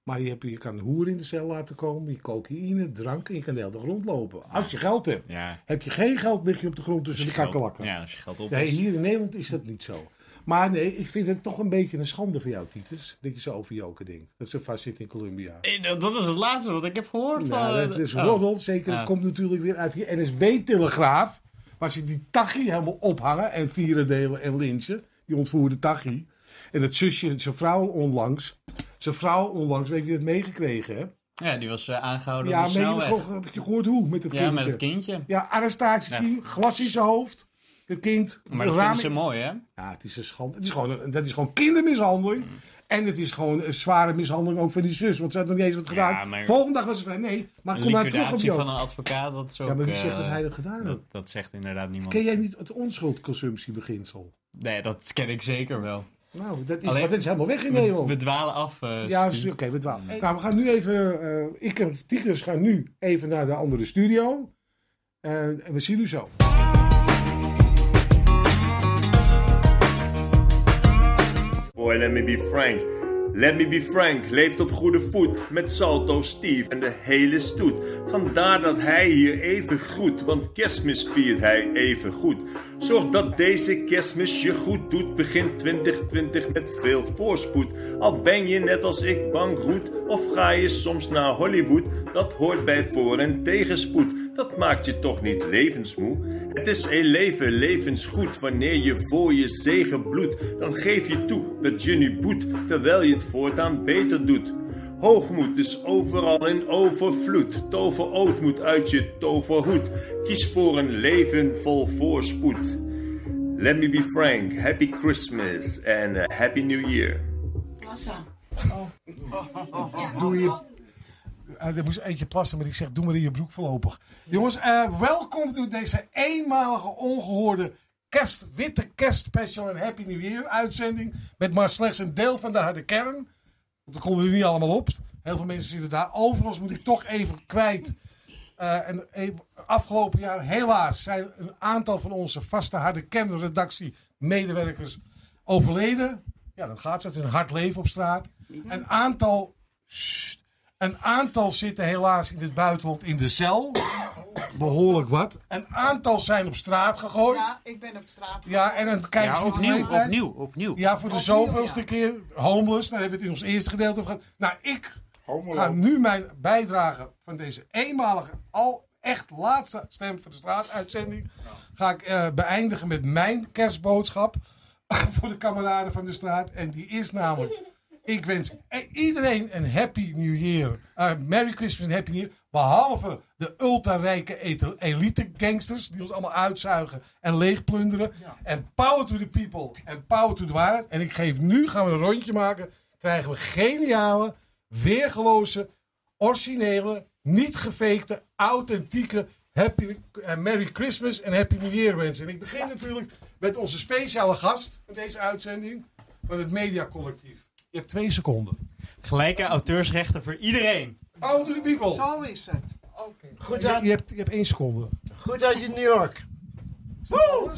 Maar je, hebt, je kan hoer in de cel laten komen, je cocaïne, drank en je kan de hele dag rondlopen. Als je geld hebt. Ja. Heb je geen geld, lig je op de grond tussen de kakkelakken. ja, als je geld op Nee, hier in Nederland is dat niet zo. Maar nee, ik vind het toch een beetje een schande voor jou, Titus. Dat je zo over Joke denkt. Dat ze vast zit in Colombia. Eh, dat- is het laatste wat ik heb gehoord van... Nou, eh, dat is oh. roddel. Zeker, Ah. het komt natuurlijk weer uit die NSB-telegraaf. Waar ze die Tachi helemaal ophangen en vieren delen en lynchen. Die ontvoerde Tachi. En het zusje, zijn vrouw onlangs. Zijn vrouw onlangs, weet je het meegekregen hebt? Ja, die was eh, aangehouden Ja, op de snelweg. heb je gehoord hoe? Met het Ja, kindje. met het kindje. Ja, arrestatieteam, glas in zijn hoofd. Het kind. Maar dat raam- ze mooi, hè? Ja, het is een schande. Het is gewoon, dat is gewoon kindermishandeling. En het is gewoon een zware mishandeling ook van die zus. Want ze had nog niet eens wat gedaan. Ja, maar- Volgende dag was ze vrij. Nee, maar kom maar terug op jou. van een advocaat, dat ook... Ja, maar wie eh, zegt dat hij dat gedaan dat, heeft? dat zegt inderdaad niemand. Ken jij niet het onschuldconsumptiebeginsel? Nee, dat ken ik zeker wel. Nou, dat is, Alleen- dat is helemaal weg in we- Nederland. We dwalen af. eh, ja, oké, we dwalen. Nou, we gaan nu even... eh, ik en Tigers gaan nu even naar de andere studio. Eh, en we zien u zo. Boy, let me be frank. Let me be frank leeft op goede voet met Salto Steve en de hele stoet. Vandaar dat hij hier even groet, want kerstmis viert hij even goed. Zorg dat deze kerstmis je goed doet. Begin 2020 met veel voorspoed. Al ben je net als ik bankroet of ga je soms naar Hollywood. Dat hoort bij voor- en tegenspoed. Dat maakt je toch niet levensmoe. Het is een leven levensgoed wanneer je voor je zegen bloedt. Dan geef je toe dat je nu boet, terwijl je het voortaan beter doet. Hoogmoed is overal in overvloed. Tover ootmoed uit je toverhoed. Kies voor een leven vol voorspoed. Let me be frank, happy Christmas and a happy new year. Doe je... Eh, er moest eentje plassen, maar ik zeg, doe maar in je broek voorlopig. Jongens, eh, welkom tot deze eenmalige, ongehoorde kerst, witte kerstspecial en Happy New Year uitzending. Met maar slechts een deel van de harde kern. Want we konden er niet allemaal op. Heel veel mensen zitten daar. Overigens moet ik toch even kwijt. Eh, en even- afgelopen jaar, helaas, zijn een aantal van onze vaste harde kernredactie medewerkers overleden. Ja, dat gaat zo. Het is een hard leven op straat. Een aantal. Een aantal zitten helaas in het buitenland in de cel. Behoorlijk wat. Een aantal zijn op straat gegooid. Ja, ik ben op straat. Ja, en dan kijken Ja, ze opnieuw, leeftijd. opnieuw, opnieuw. Ja, voor de Opnieuw, zoveelste ja. keer homeless. Dan hebben we het in ons eerste gedeelte over gehad. Nou, ik Homeloop. ga nu mijn bijdrage van deze eenmalige, al echt laatste Stem voor de Straat uitzending... ga ik eh, beëindigen met mijn kerstboodschap voor de kameraden van de straat. En die is namelijk... Ik wens iedereen een happy new year. Eh, Merry Christmas en happy new year. Behalve de ultra-rijke elite gangsters. Die ons allemaal uitzuigen en leegplunderen. En power to the people. En power to the waarheid. En ik geef nu, gaan we een rondje maken. Krijgen we geniale, weergeloze, originele, niet gefakte, authentieke happy, eh, Merry Christmas en Happy New Year wensen. En ik begin natuurlijk met onze speciale gast van deze uitzending. Van het Media Collectief. Je hebt twee seconden. Gelijke auteursrechten voor iedereen. To the people. Zo is het. Oké. Goed je, je, hebt, je hebt één seconde. Goed uit je New York. Woe!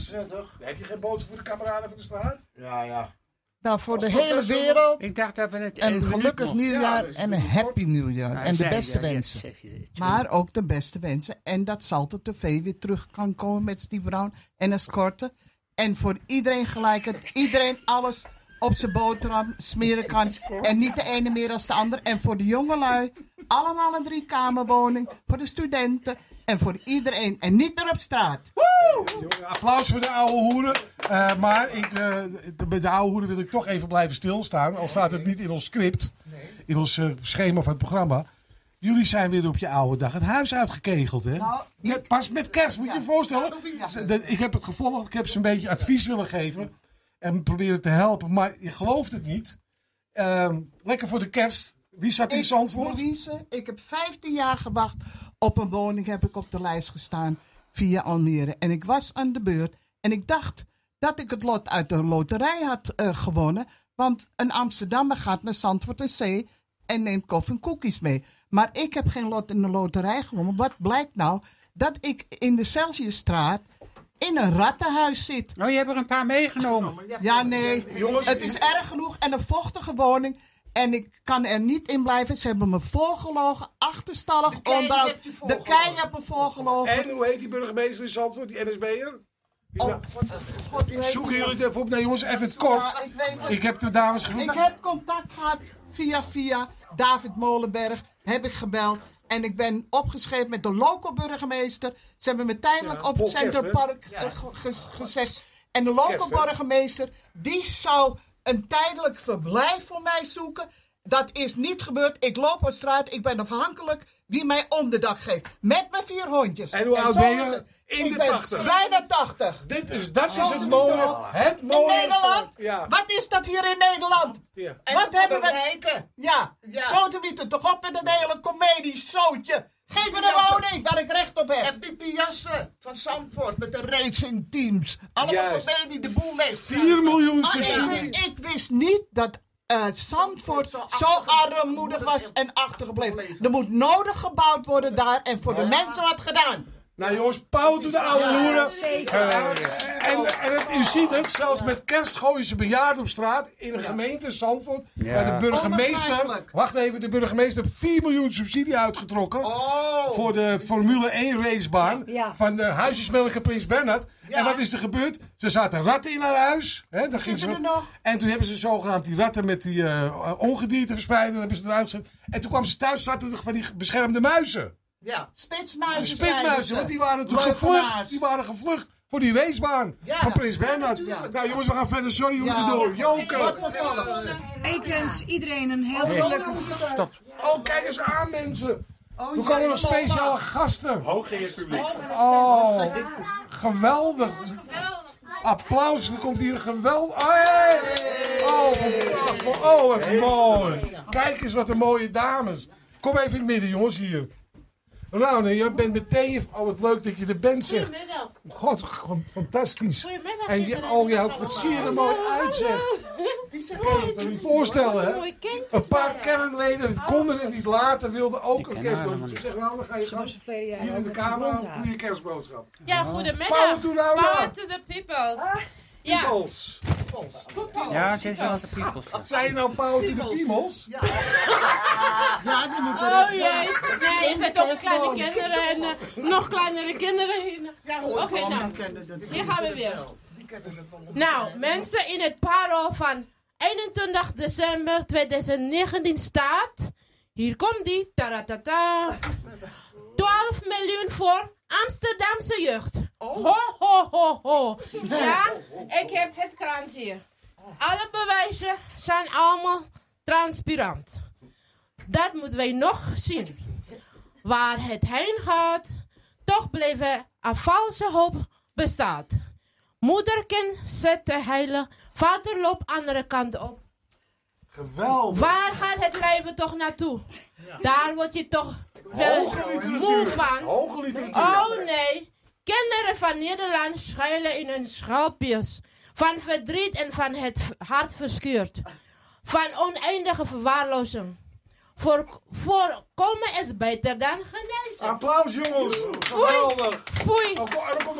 Heb je geen boodschap voor de kameraden van de straat? Ja, ja. Nou, voor de hele wereld Ik dacht dat we het een gelukkig nieuwjaar Ja, en een happy nieuwjaar. Ja, en de beste ja, wensen. Maar ook de beste wensen. En dat Salto TV weer terug kan komen met Steve Brown en escorten. En voor iedereen gelijk het. Iedereen alles op zijn boterham smeren kan. En niet de ene meer als de ander. En voor de jongelui, allemaal een driekamerwoning. Voor de studenten en voor iedereen. En niet meer op straat. Applaus voor de oude hoeren. Eh, maar ik, eh, de- bij de oude hoeren wil ik toch even blijven stilstaan. Al staat het niet in ons script. In ons eh, schema van het programma. Jullie zijn weer op je oude dag het huis uitgekegeld, hè? Net pas met kerst, moet je je voorstellen. Ik heb het gevolgd, ik heb ze een beetje advies willen geven. En proberen te helpen, maar je gelooft het niet. Ehm, lekker voor de kerst. Wie zat in Zandvoort? Louise, ik heb 15 jaar gewacht op een woning, heb ik op de lijst gestaan via Almere. En ik was aan de beurt en ik dacht dat ik het lot uit de loterij had eh, gewonnen. Want een Amsterdammer gaat naar Zandvoort en Zee en neemt koffie en koekjes mee. Maar ik heb geen lot in de loterij gewonnen. Wat blijkt nou? Dat ik in de Celsiusstraat in een rattenhuis zit. Oh, je hebt er een paar meegenomen. Ja, nee. het is erg genoeg en een vochtige woning. En ik kan er niet in blijven. Ze hebben me voorgelogen, achterstallig onderhoud. De voorgelogen. kei heeft me voorgelogen. En hoe heet die burgemeester in Zandvoort, die NSB'er? Oh, God, Zoeken jullie het even op? Nee jongens, even het kort. Ja, ik weet. Ik heb de dames Ik genoemd. heb contact gehad via via David Molenberg. Heb ik gebeld. En ik ben opgeschreven met de local burgemeester. Ze hebben me tijdelijk Ja, op het Paul Kerst, Center hè? Park ge- ge- gezegd. En de local hè? burgemeester, die zou een tijdelijk verblijf voor mij zoeken. Dat is niet gebeurd. Ik loop op straat. Ik ben afhankelijk wie mij onderdak geeft. Met mijn vier hondjes. En hoe oud ben je? In ik de ben 80. Bijna 80. Dit is, dat is het mooie. Het In mooie. Nederland? Ja. Wat is dat hier in Nederland? Ja. Wat hebben we? Rijken. Ja, zo te bieden. Toch op met dat hele comedie-zootje. Geef me een woning waar ik recht op heb. En die piassen van Zandvoort met de racing teams. Allemaal comedie, de boel leeg. 4 miljoen subsidie. ik, ik wist niet dat eh Zandvoort zo armoedig was en achtergebleven. Er moet nodig gebouwd worden daar en voor de mensen wat gedaan. Nou jongens, pauw to de oude Ja, hoeren. zeker. Eh, en en het, u ziet het, zelfs met kerst gooien ze bejaarden op straat in een gemeente Zandvoort. Ja. Waar de burgemeester, wacht even, de burgemeester heeft 4 miljoen subsidie uitgetrokken. Voor de Formule 1 racebaan Ja. van de Huisjesmelker Prins Bernhard. En wat is er gebeurd? Ze zaten ratten in haar huis. Hè, dan ging ze, er nog? En toen hebben ze zogenaamd die ratten met die eh, ongedierte verspreiden. Dan hebben ze eruit gezet. En toen kwam ze thuis, zaten er van die beschermde muizen. Ja, spitsmuizen. De spitmuizen, want die waren toen gevlucht. Die waren gevlucht voor die racebaan van Prins Bernhard. Nou jongens, we gaan verder. Sorry, we moeten door. Joke. Ik wens iedereen een heel gelukkig... Stop. Oh, kijk eens aan mensen. We komen nog speciale gasten. Hoog in het publiek. Oh, geweldig. Applaus, er komt hier een geweldig... Oh, hey. oh, van- oh, wat mooi. Kijk eens wat een mooie dames. Kom even in het midden, jongens, hier. Nou, nee, je bent meteen... Oh, wat leuk dat je er bent, zeg. Goedemiddag. God, fantastisch. Goedemiddag, En je, oh ja, wat zie je er mooi uit, zeg. Ik kan het me niet voorstellen, hè. Een paar kernleden konden het niet laten, wilden ook een kerstboodschap. haar Dus ik zeg, nou, dan ga je gaan. Hier in de kamer, doe je kerstboodschap. Ja, Power goedemiddag. to the Rama. Power to the peoples. Ja. Peoples. Ja, ze is wel de. Zijn je nou Paul the Piemels? Ja, die moeten Oh jee. Nee, er zitten ook kleine kinderen en eh, nog kleinere kinderen hier. Oké, nou. Hier gaan we weer. Nou, mensen in het paro van 21 december 2019 staat. Hier komt die. Taratata. 12 miljoen voor Amsterdamse jeugd. Ho, ho, ho, ho. Ja, ik heb het krant hier. Alle bewijzen zijn allemaal transparant. Dat moeten wij nog zien. Waar het heen gaat, toch blijven een valse hoop bestaat. Moederkind zet de heile, vader loopt andere kant op. Geweldig. Waar gaat het leven toch naartoe? Daar word je toch wel moe van. Oh nee, kinderen van Nederland schuilen in hun schelpjes. Van verdriet en van het hart verscheurd. Van oneindige verwaarlozing. Voor, voorkomen is beter dan genezen. Applaus jongens. Foei. Foei.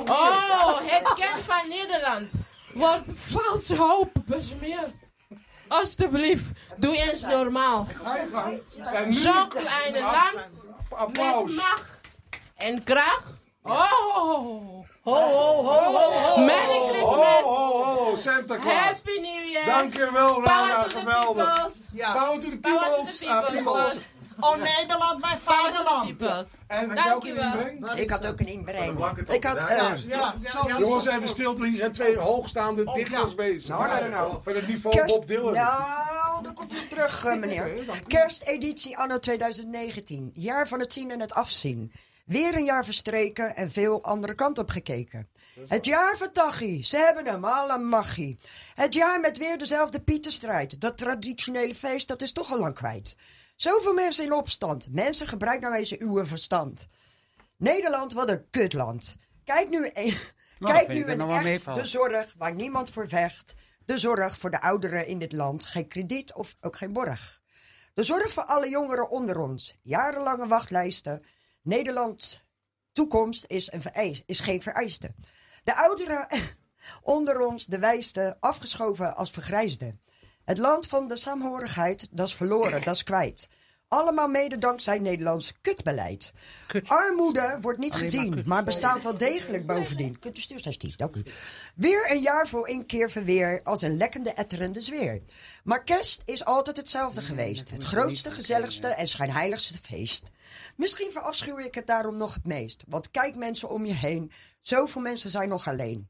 Oh. Oh, het kind van Nederland wordt valse hoop besmeerd. Alsjeblieft, doe eens normaal. Zo'n kleine land Applaus. met macht en kracht. Oh, ho, ho, ho. Merry Christmas. Ho, ho, ho, Santa Claus. Happy New Year. Dankjewel, Rana. Power to the Geweldig. peoples. Ja. Power to the peoples. Oh Nederland, mijn vaderland. En een Dankjewel. inbreng? Ik had ook een inbreng. Ik had... eh, Ja. Jongens, even stilte. Hier zijn twee hoogstaande dichters bezig. Nou, nou, nou. Van het niveau Kerst- Bob Dylan. Nou, dan komt u terug, eh, meneer. Kersteditie anno 2019. Jaar van het zien en het afzien. Weer een jaar verstreken en veel andere kant op gekeken. Het jaar van Tachi, ze hebben hem, alle magie. Het jaar met weer dezelfde Pieterstrijd. Dat traditionele feest, dat is toch al lang kwijt. Zoveel mensen in opstand. Mensen, gebruik nou eens uw verstand. Nederland, wat een kutland. Kijk nu, een, Nou, kijk nu echt de zorg waar niemand voor vecht. De zorg voor de ouderen in dit land. Geen krediet of ook geen borg. De zorg voor alle jongeren onder ons. Jarenlange wachtlijsten. Nederlands toekomst is, een vereis, is geen vereiste. De ouderen onder ons, de wijste, afgeschoven als vergrijsden. Het land van de saamhorigheid, dat is verloren, dat is kwijt. Allemaal mede dankzij Nederlands kutbeleid. Armoede wordt niet Alleen gezien, maar bestaat wel degelijk bovendien. Kunt u stilstaan, Stief, dank u. Weer een jaar voor een keer verweer als een lekkende, etterende zweer. Maar kerst is altijd hetzelfde geweest. Het grootste, gezelligste en schijnheiligste feest. Misschien verafschuw ik het daarom nog het meest. Want kijk mensen om je heen, zoveel mensen zijn nog alleen.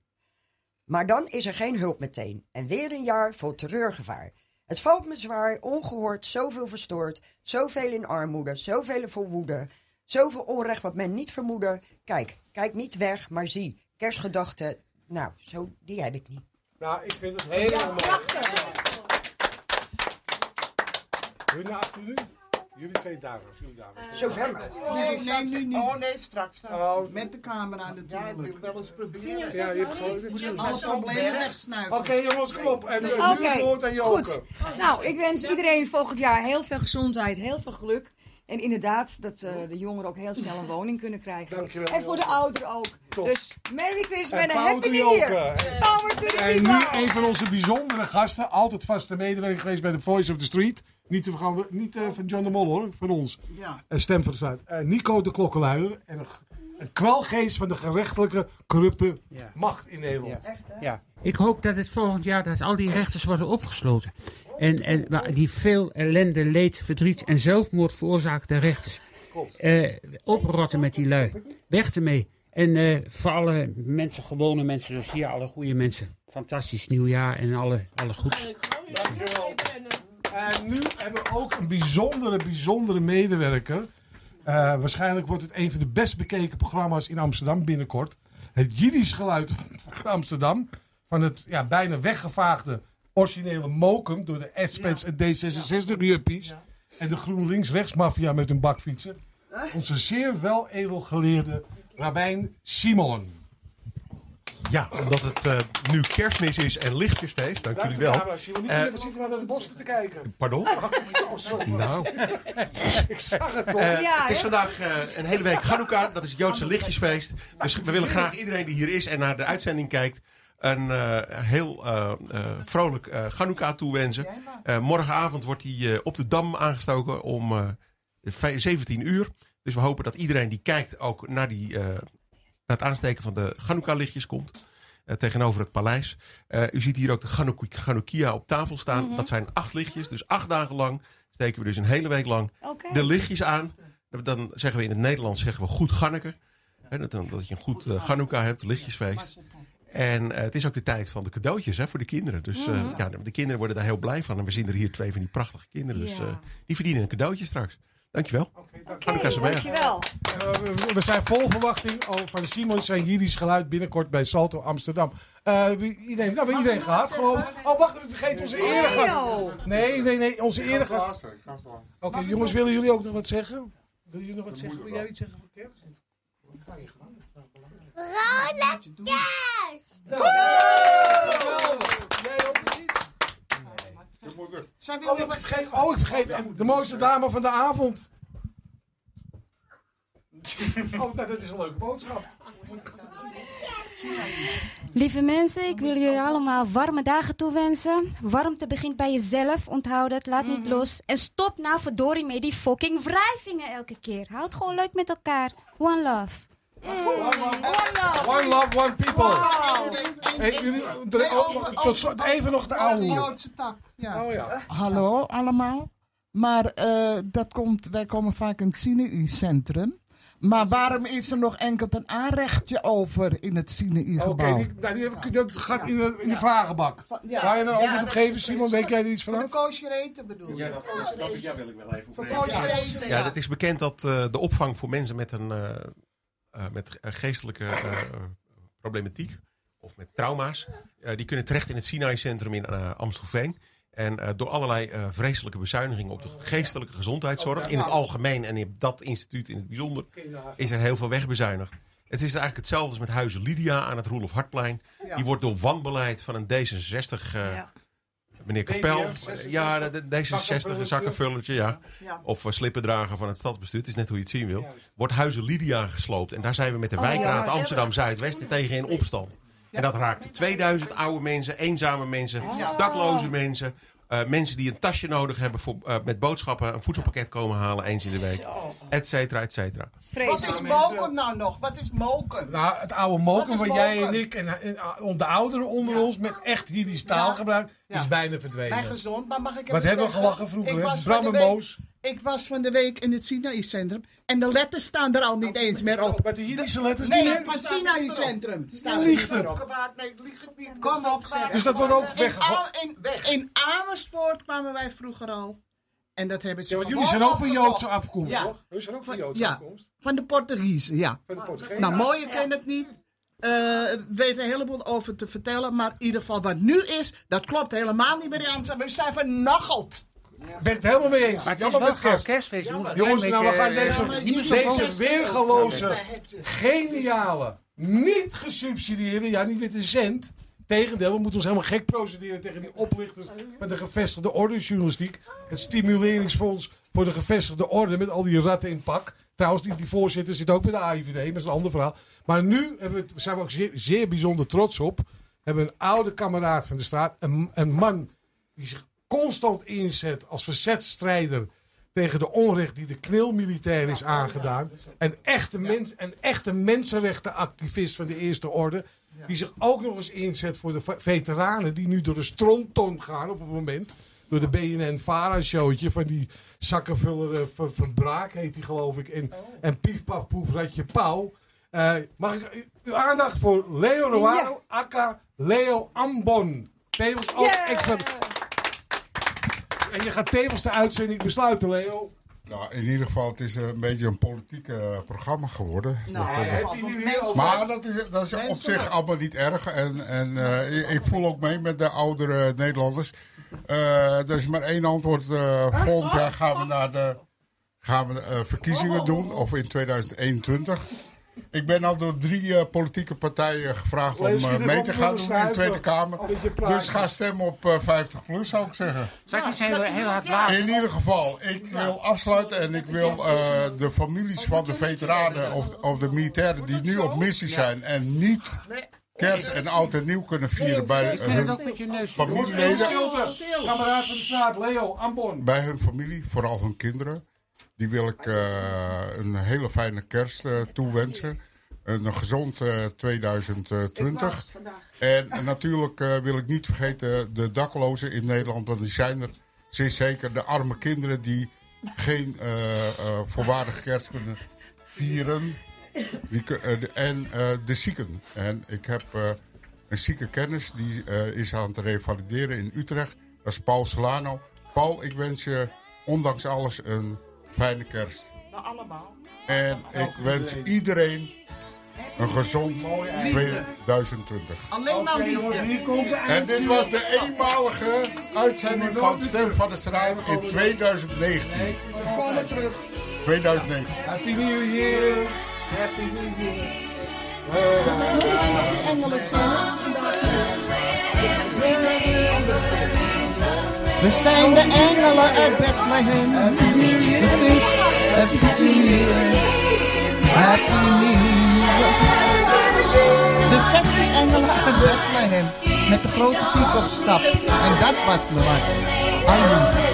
Maar dan is er geen hulp meteen. En weer een jaar vol terreurgevaar. Het valt me zwaar, ongehoord, zoveel verstoord, zoveel in armoede, zoveel vol woede, zoveel onrecht wat men niet vermoedde. Kijk, kijk niet weg, maar zie, kerstgedachten, nou, zo, die heb ik niet. Nou, ik vind het helemaal mooi. Naar achter jullie? Jullie twee dames. Jullie dames. Zover maar. Nee, nee, nu niet. Oh nee, straks. straks. Oh. Met de camera natuurlijk. Ja, ik wil wel eens proberen. Ja, je hebt gewoon... Moet je alle problemen wegsnuiven. Oké jongens, kom op. En uh, Oké, nu het woord aan Joke. goed. Nou, ik wens iedereen volgend jaar heel veel gezondheid, heel veel geluk. En inderdaad, dat eh, de jongeren ook heel snel een woning kunnen krijgen. Dankjewel, en voor de ouderen ook. Top. Dus Merry Christmas En en power Happy New Year. Joke. Power to the En nu een van onze bijzondere gasten. Altijd vaste medewerker geweest bij The Voice of the Street. Niet, te vergaan, niet eh, van John de Mol hoor, van ons. Ja. Een stem van de staat. Eh, Nico de Klokkenluider. En een, een kwelgeest van de gerechtelijke, corrupte Ja. macht in Nederland. Ja. Ik hoop dat het volgend jaar dat al die rechters worden opgesloten. En, en waar die veel ellende, leed, verdriet en zelfmoord veroorzaakte rechters. Eh, oprotten met die lui. Weg ermee. En eh, voor alle mensen, gewone mensen zoals hier, alle goede mensen. Fantastisch nieuwjaar en alle, alle goeds. En nu hebben we ook een bijzondere, bijzondere medewerker. Eh, waarschijnlijk wordt het een van de best bekeken programma's in Amsterdam binnenkort. Het Jiddisch geluid van Amsterdam. Van het ja, bijna weggevaagde originele Mokum door de SPETS en D66-juppies. En de GroenLinks-rechtsmafia met hun bakfietsen. Onze zeer wel edelgeleerde Rabijn Simon. Ja, omdat het eh, nu kerstmis is en lichtjesfeest. Dank jullie wel. Daar Simon. Niet Eh, even zitten naar de bossen te kijken. Pardon? Oh. Nou. Ik zag het toch. Eh, Ja, het is vandaag eh, een hele week Hanukkah. Dat is het Joodse lichtjesfeest. Dus we willen graag iedereen die hier is en naar de uitzending kijkt... een eh, heel vrolijk eh Chanukka toewensen. Eh, morgenavond wordt hij eh, op de Dam aangestoken om eh, vij- 17 uur. Dus we hopen dat iedereen die kijkt ook naar, die, eh, naar het aansteken van de Chanukka-lichtjes komt. eh, tegenover het paleis. Eh, u ziet hier ook de Chanuk- Chanukkia op tafel staan. Mhm. Dat zijn acht lichtjes. Dus acht dagen lang steken we dus een hele week lang de lichtjes aan. Dan zeggen we in het Nederlands zeggen we goed Ganneke. Hè, dat, dat je een goed uh, Chanukka hebt, lichtjesfeest. En eh, het is ook de tijd van de cadeautjes hè, voor de kinderen. Dus eh, Mhm. ja, de kinderen worden daar heel blij van. En we zien er hier twee van die prachtige kinderen. Dus eh, die verdienen een cadeautje straks. Dankjewel. Sameach. Dankjewel. Eh, we- we zijn vol verwachting van Simon zijn Jiddisch geluid binnenkort bij Salto Amsterdam. Eh, wie- iedereen, nou, hebben iedereen gehad, geloof ik. Oh, wacht even, vergeet onze eregast. Nee, nee, nee, onze eregast. Oké, jongens, willen jullie ook nog wat zeggen? Willen jullie nog wat zeggen? Wil jij iets zeggen voor kerst? Vrolijk kerst! Jij ook Zijn Oh, ik vergeet, oh, ik vergeet en de mooiste dame van de avond. Oh, nou, dat is een leuke boodschap. Lieve mensen, ik wil jullie allemaal warme dagen toewensen. Warmte begint bij jezelf, onthoud het, laat niet los. En stop nou verdorie met die fucking wrijvingen elke keer. Houd gewoon leuk met elkaar. One love. One love, one people. Hey, jullie, dre- tot slot even nog de oude. Ja. Oh ja. Hallo allemaal. Maar eh, dat komt, wij komen vaak in het Sinei-centrum. Maar waarom is er nog enkel een aanrechtje over in het Oké, Sinei-gebouw? die- nou, die heb ik- dat gaat in de, in de vragenbak. Ja. Ga je er een Ja, antwoord op geven, Simon? Weet jij er iets Voor de vanaf? koosje eten bedoel je? Ja, dat, wil ik wel even Voor Ja, ja. het is bekend dat eh, de opvang voor mensen met een eh, met eh, geestelijke eh, problematiek of met trauma's, eh, die kunnen terecht in het Sinai-centrum in eh, Amstelveen. En eh, door allerlei eh, vreselijke bezuinigingen op de geestelijke gezondheidszorg in het algemeen en in dat instituut in het bijzonder, is er heel veel wegbezuinigd. Het is eigenlijk hetzelfde als met Huizen Lydia aan het Roelof Hartplein. Ja. Die wordt door wanbeleid van een D66 eh, Meneer Kapel, ja, de, de- D66, een Zakkenvullertje. zakkenvullertje, ja. Of uh, slippendrager van het stadsbestuur, het is net hoe je het zien wil. Wordt Huizen Lydia gesloopt. En daar zijn we met de Oh, wijkraad ja. Amsterdam-Zuidwest tegen in opstand. En dat raakt 2000 oude mensen, eenzame mensen, Ja. dakloze mensen. eh, mensen die een tasje nodig hebben voor, eh, met boodschappen, een voedselpakket komen halen eens in de week. Et cetera, et cetera. Wat is moken nou nog? Wat is moken? Nou, het oude moken Wat wat jij en ik en, en, en de ouderen onder ons met echt Jiddisch taalgebruik is bijna verdwenen. Bij gezond, maar mag ik even Wat hebben we gelachen vroeger, Ik hè? was Bram van de en week- Moos. Ik was van de week in het Sinai-centrum en de letters staan er al niet eens meer op. Met de Jiddische letters Nee, niet? van het Sinai-centrum. Ja, liegt het. Niet. Kom op, zeg. Dus dat wordt ook In weggegooid. Am- In, in Amersfoort kwamen wij vroeger al. En dat hebben ze Ja, want jullie zijn ook van. Joodse afkomst, Ja. toch? Jullie zijn ook van Joodse ja, afkomst. van de Portugezen, ja. Van de Portugezen. Nou, mooie ken het niet. Eh weet er een heleboel over te vertellen. Maar in ieder geval wat nu is, dat klopt helemaal niet meer Amsterdam. We zijn vernacheld. Ben het helemaal mee eens. Maar het is Jammer wel met kerst. kerstfeest, Jongens, nou, we gaan deze, eh, deze weergeloze, geniale, niet gesubsidieerde, ja niet met een cent. Tegendeel, we moeten ons helemaal gek procederen tegen die oplichters van de gevestigde orde journalistiek. Het stimuleringsfonds voor de gevestigde orde met al die ratten in pak. Trouwens, die, die voorzitter zit ook bij de AIVD, maar dat is een ander verhaal. Maar nu hebben we, zijn we ook zeer, zeer bijzonder trots op. Hebben we een oude kameraad van de straat, een, een man die zich constant inzet als verzetstrijder tegen de onrecht die de knilmilitair is aangedaan. Een echte, mens, een echte mensenrechtenactivist van de Eerste Orde. Die zich ook nog eens inzet voor de ve- veteranen die nu door de strontton gaan op het moment. Door de BNN-Vara-showtje van die zakkenvuller eh, van, van Braak heet die geloof ik. En, en Pief Paf Poef Ratje Pauw. Eh, mag ik u- uw aandacht voor Leo Roaro, aka Leo Ambon. Tevens ook extra... En je gaat tevens de uitzending besluiten, Leo. Nou, in ieder geval, het is een beetje een politiek eh, programma geworden. Nou, Dat, maar dat is, dat is op zich allemaal niet erg. En, en eh, ik, ik voel ook mee met de oudere Nederlanders. Eh, er is maar één antwoord. eh, volgend jaar gaan we naar de gaan we, eh, verkiezingen doen. Of in 2021. Ik ben al door drie eh, politieke partijen gevraagd om mee te gaan doen in de? Tweede Kamer. Dus ga stemmen op eh, 50 plus, zou ik zeggen. Zal ik iets heel, heel hard laten? In ieder geval, ik wil afsluiten en ik wil eh, de families van de veteranen of, of de militairen die nu op missie zijn en niet kerst en oud en nieuw kunnen vieren bij het ook hun familieleden. Kameraad van de straat, Leo, Ambon. Bij hun familie, vooral hun kinderen. Die wil ik eh, een hele fijne kerst eh, toewensen. Een gezond eh, 2020. En natuurlijk eh, wil ik niet vergeten de daklozen in Nederland. Want die zijn er zeer zeker. De arme kinderen die geen eh, eh, volwaardige kerst kunnen vieren. Die, eh, de- en eh, de zieken. En ik heb eh, een zieke kennis. Die eh, is aan het revalideren in Utrecht. Dat is Paul Solano. Paul, ik wens je ondanks alles een fijne kerst. Nou, allemaal. En ik wens iedereen een gezond 2020. Alleen maar liefde. En dit was de eenmalige uitzending van Stem van de Strijd in 2019. We komen terug. 2019. Happy New Year. Happy New Year. We zijn de engelen uit Bethlehem. We zingen Happy New Year. Happy New Year. De sexy engelen uit Bethlehem. Met de grote piek op stap. En dat was me wat. Amen.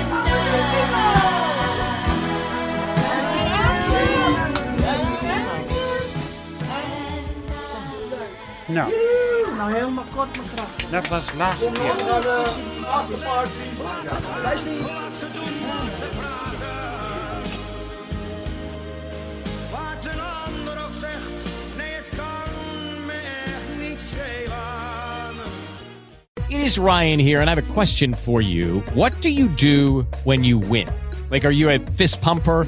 Nou, Nou, helemaal kort maar krachtig. dat was de laatste Kom keer. nog naar de afterparty. Luister hier. Wat een ander ook zegt, nee het kan me echt niet schelen. It is Ryan here, and I have a question for you. What do you do when you win? Like, are you a fist pumper?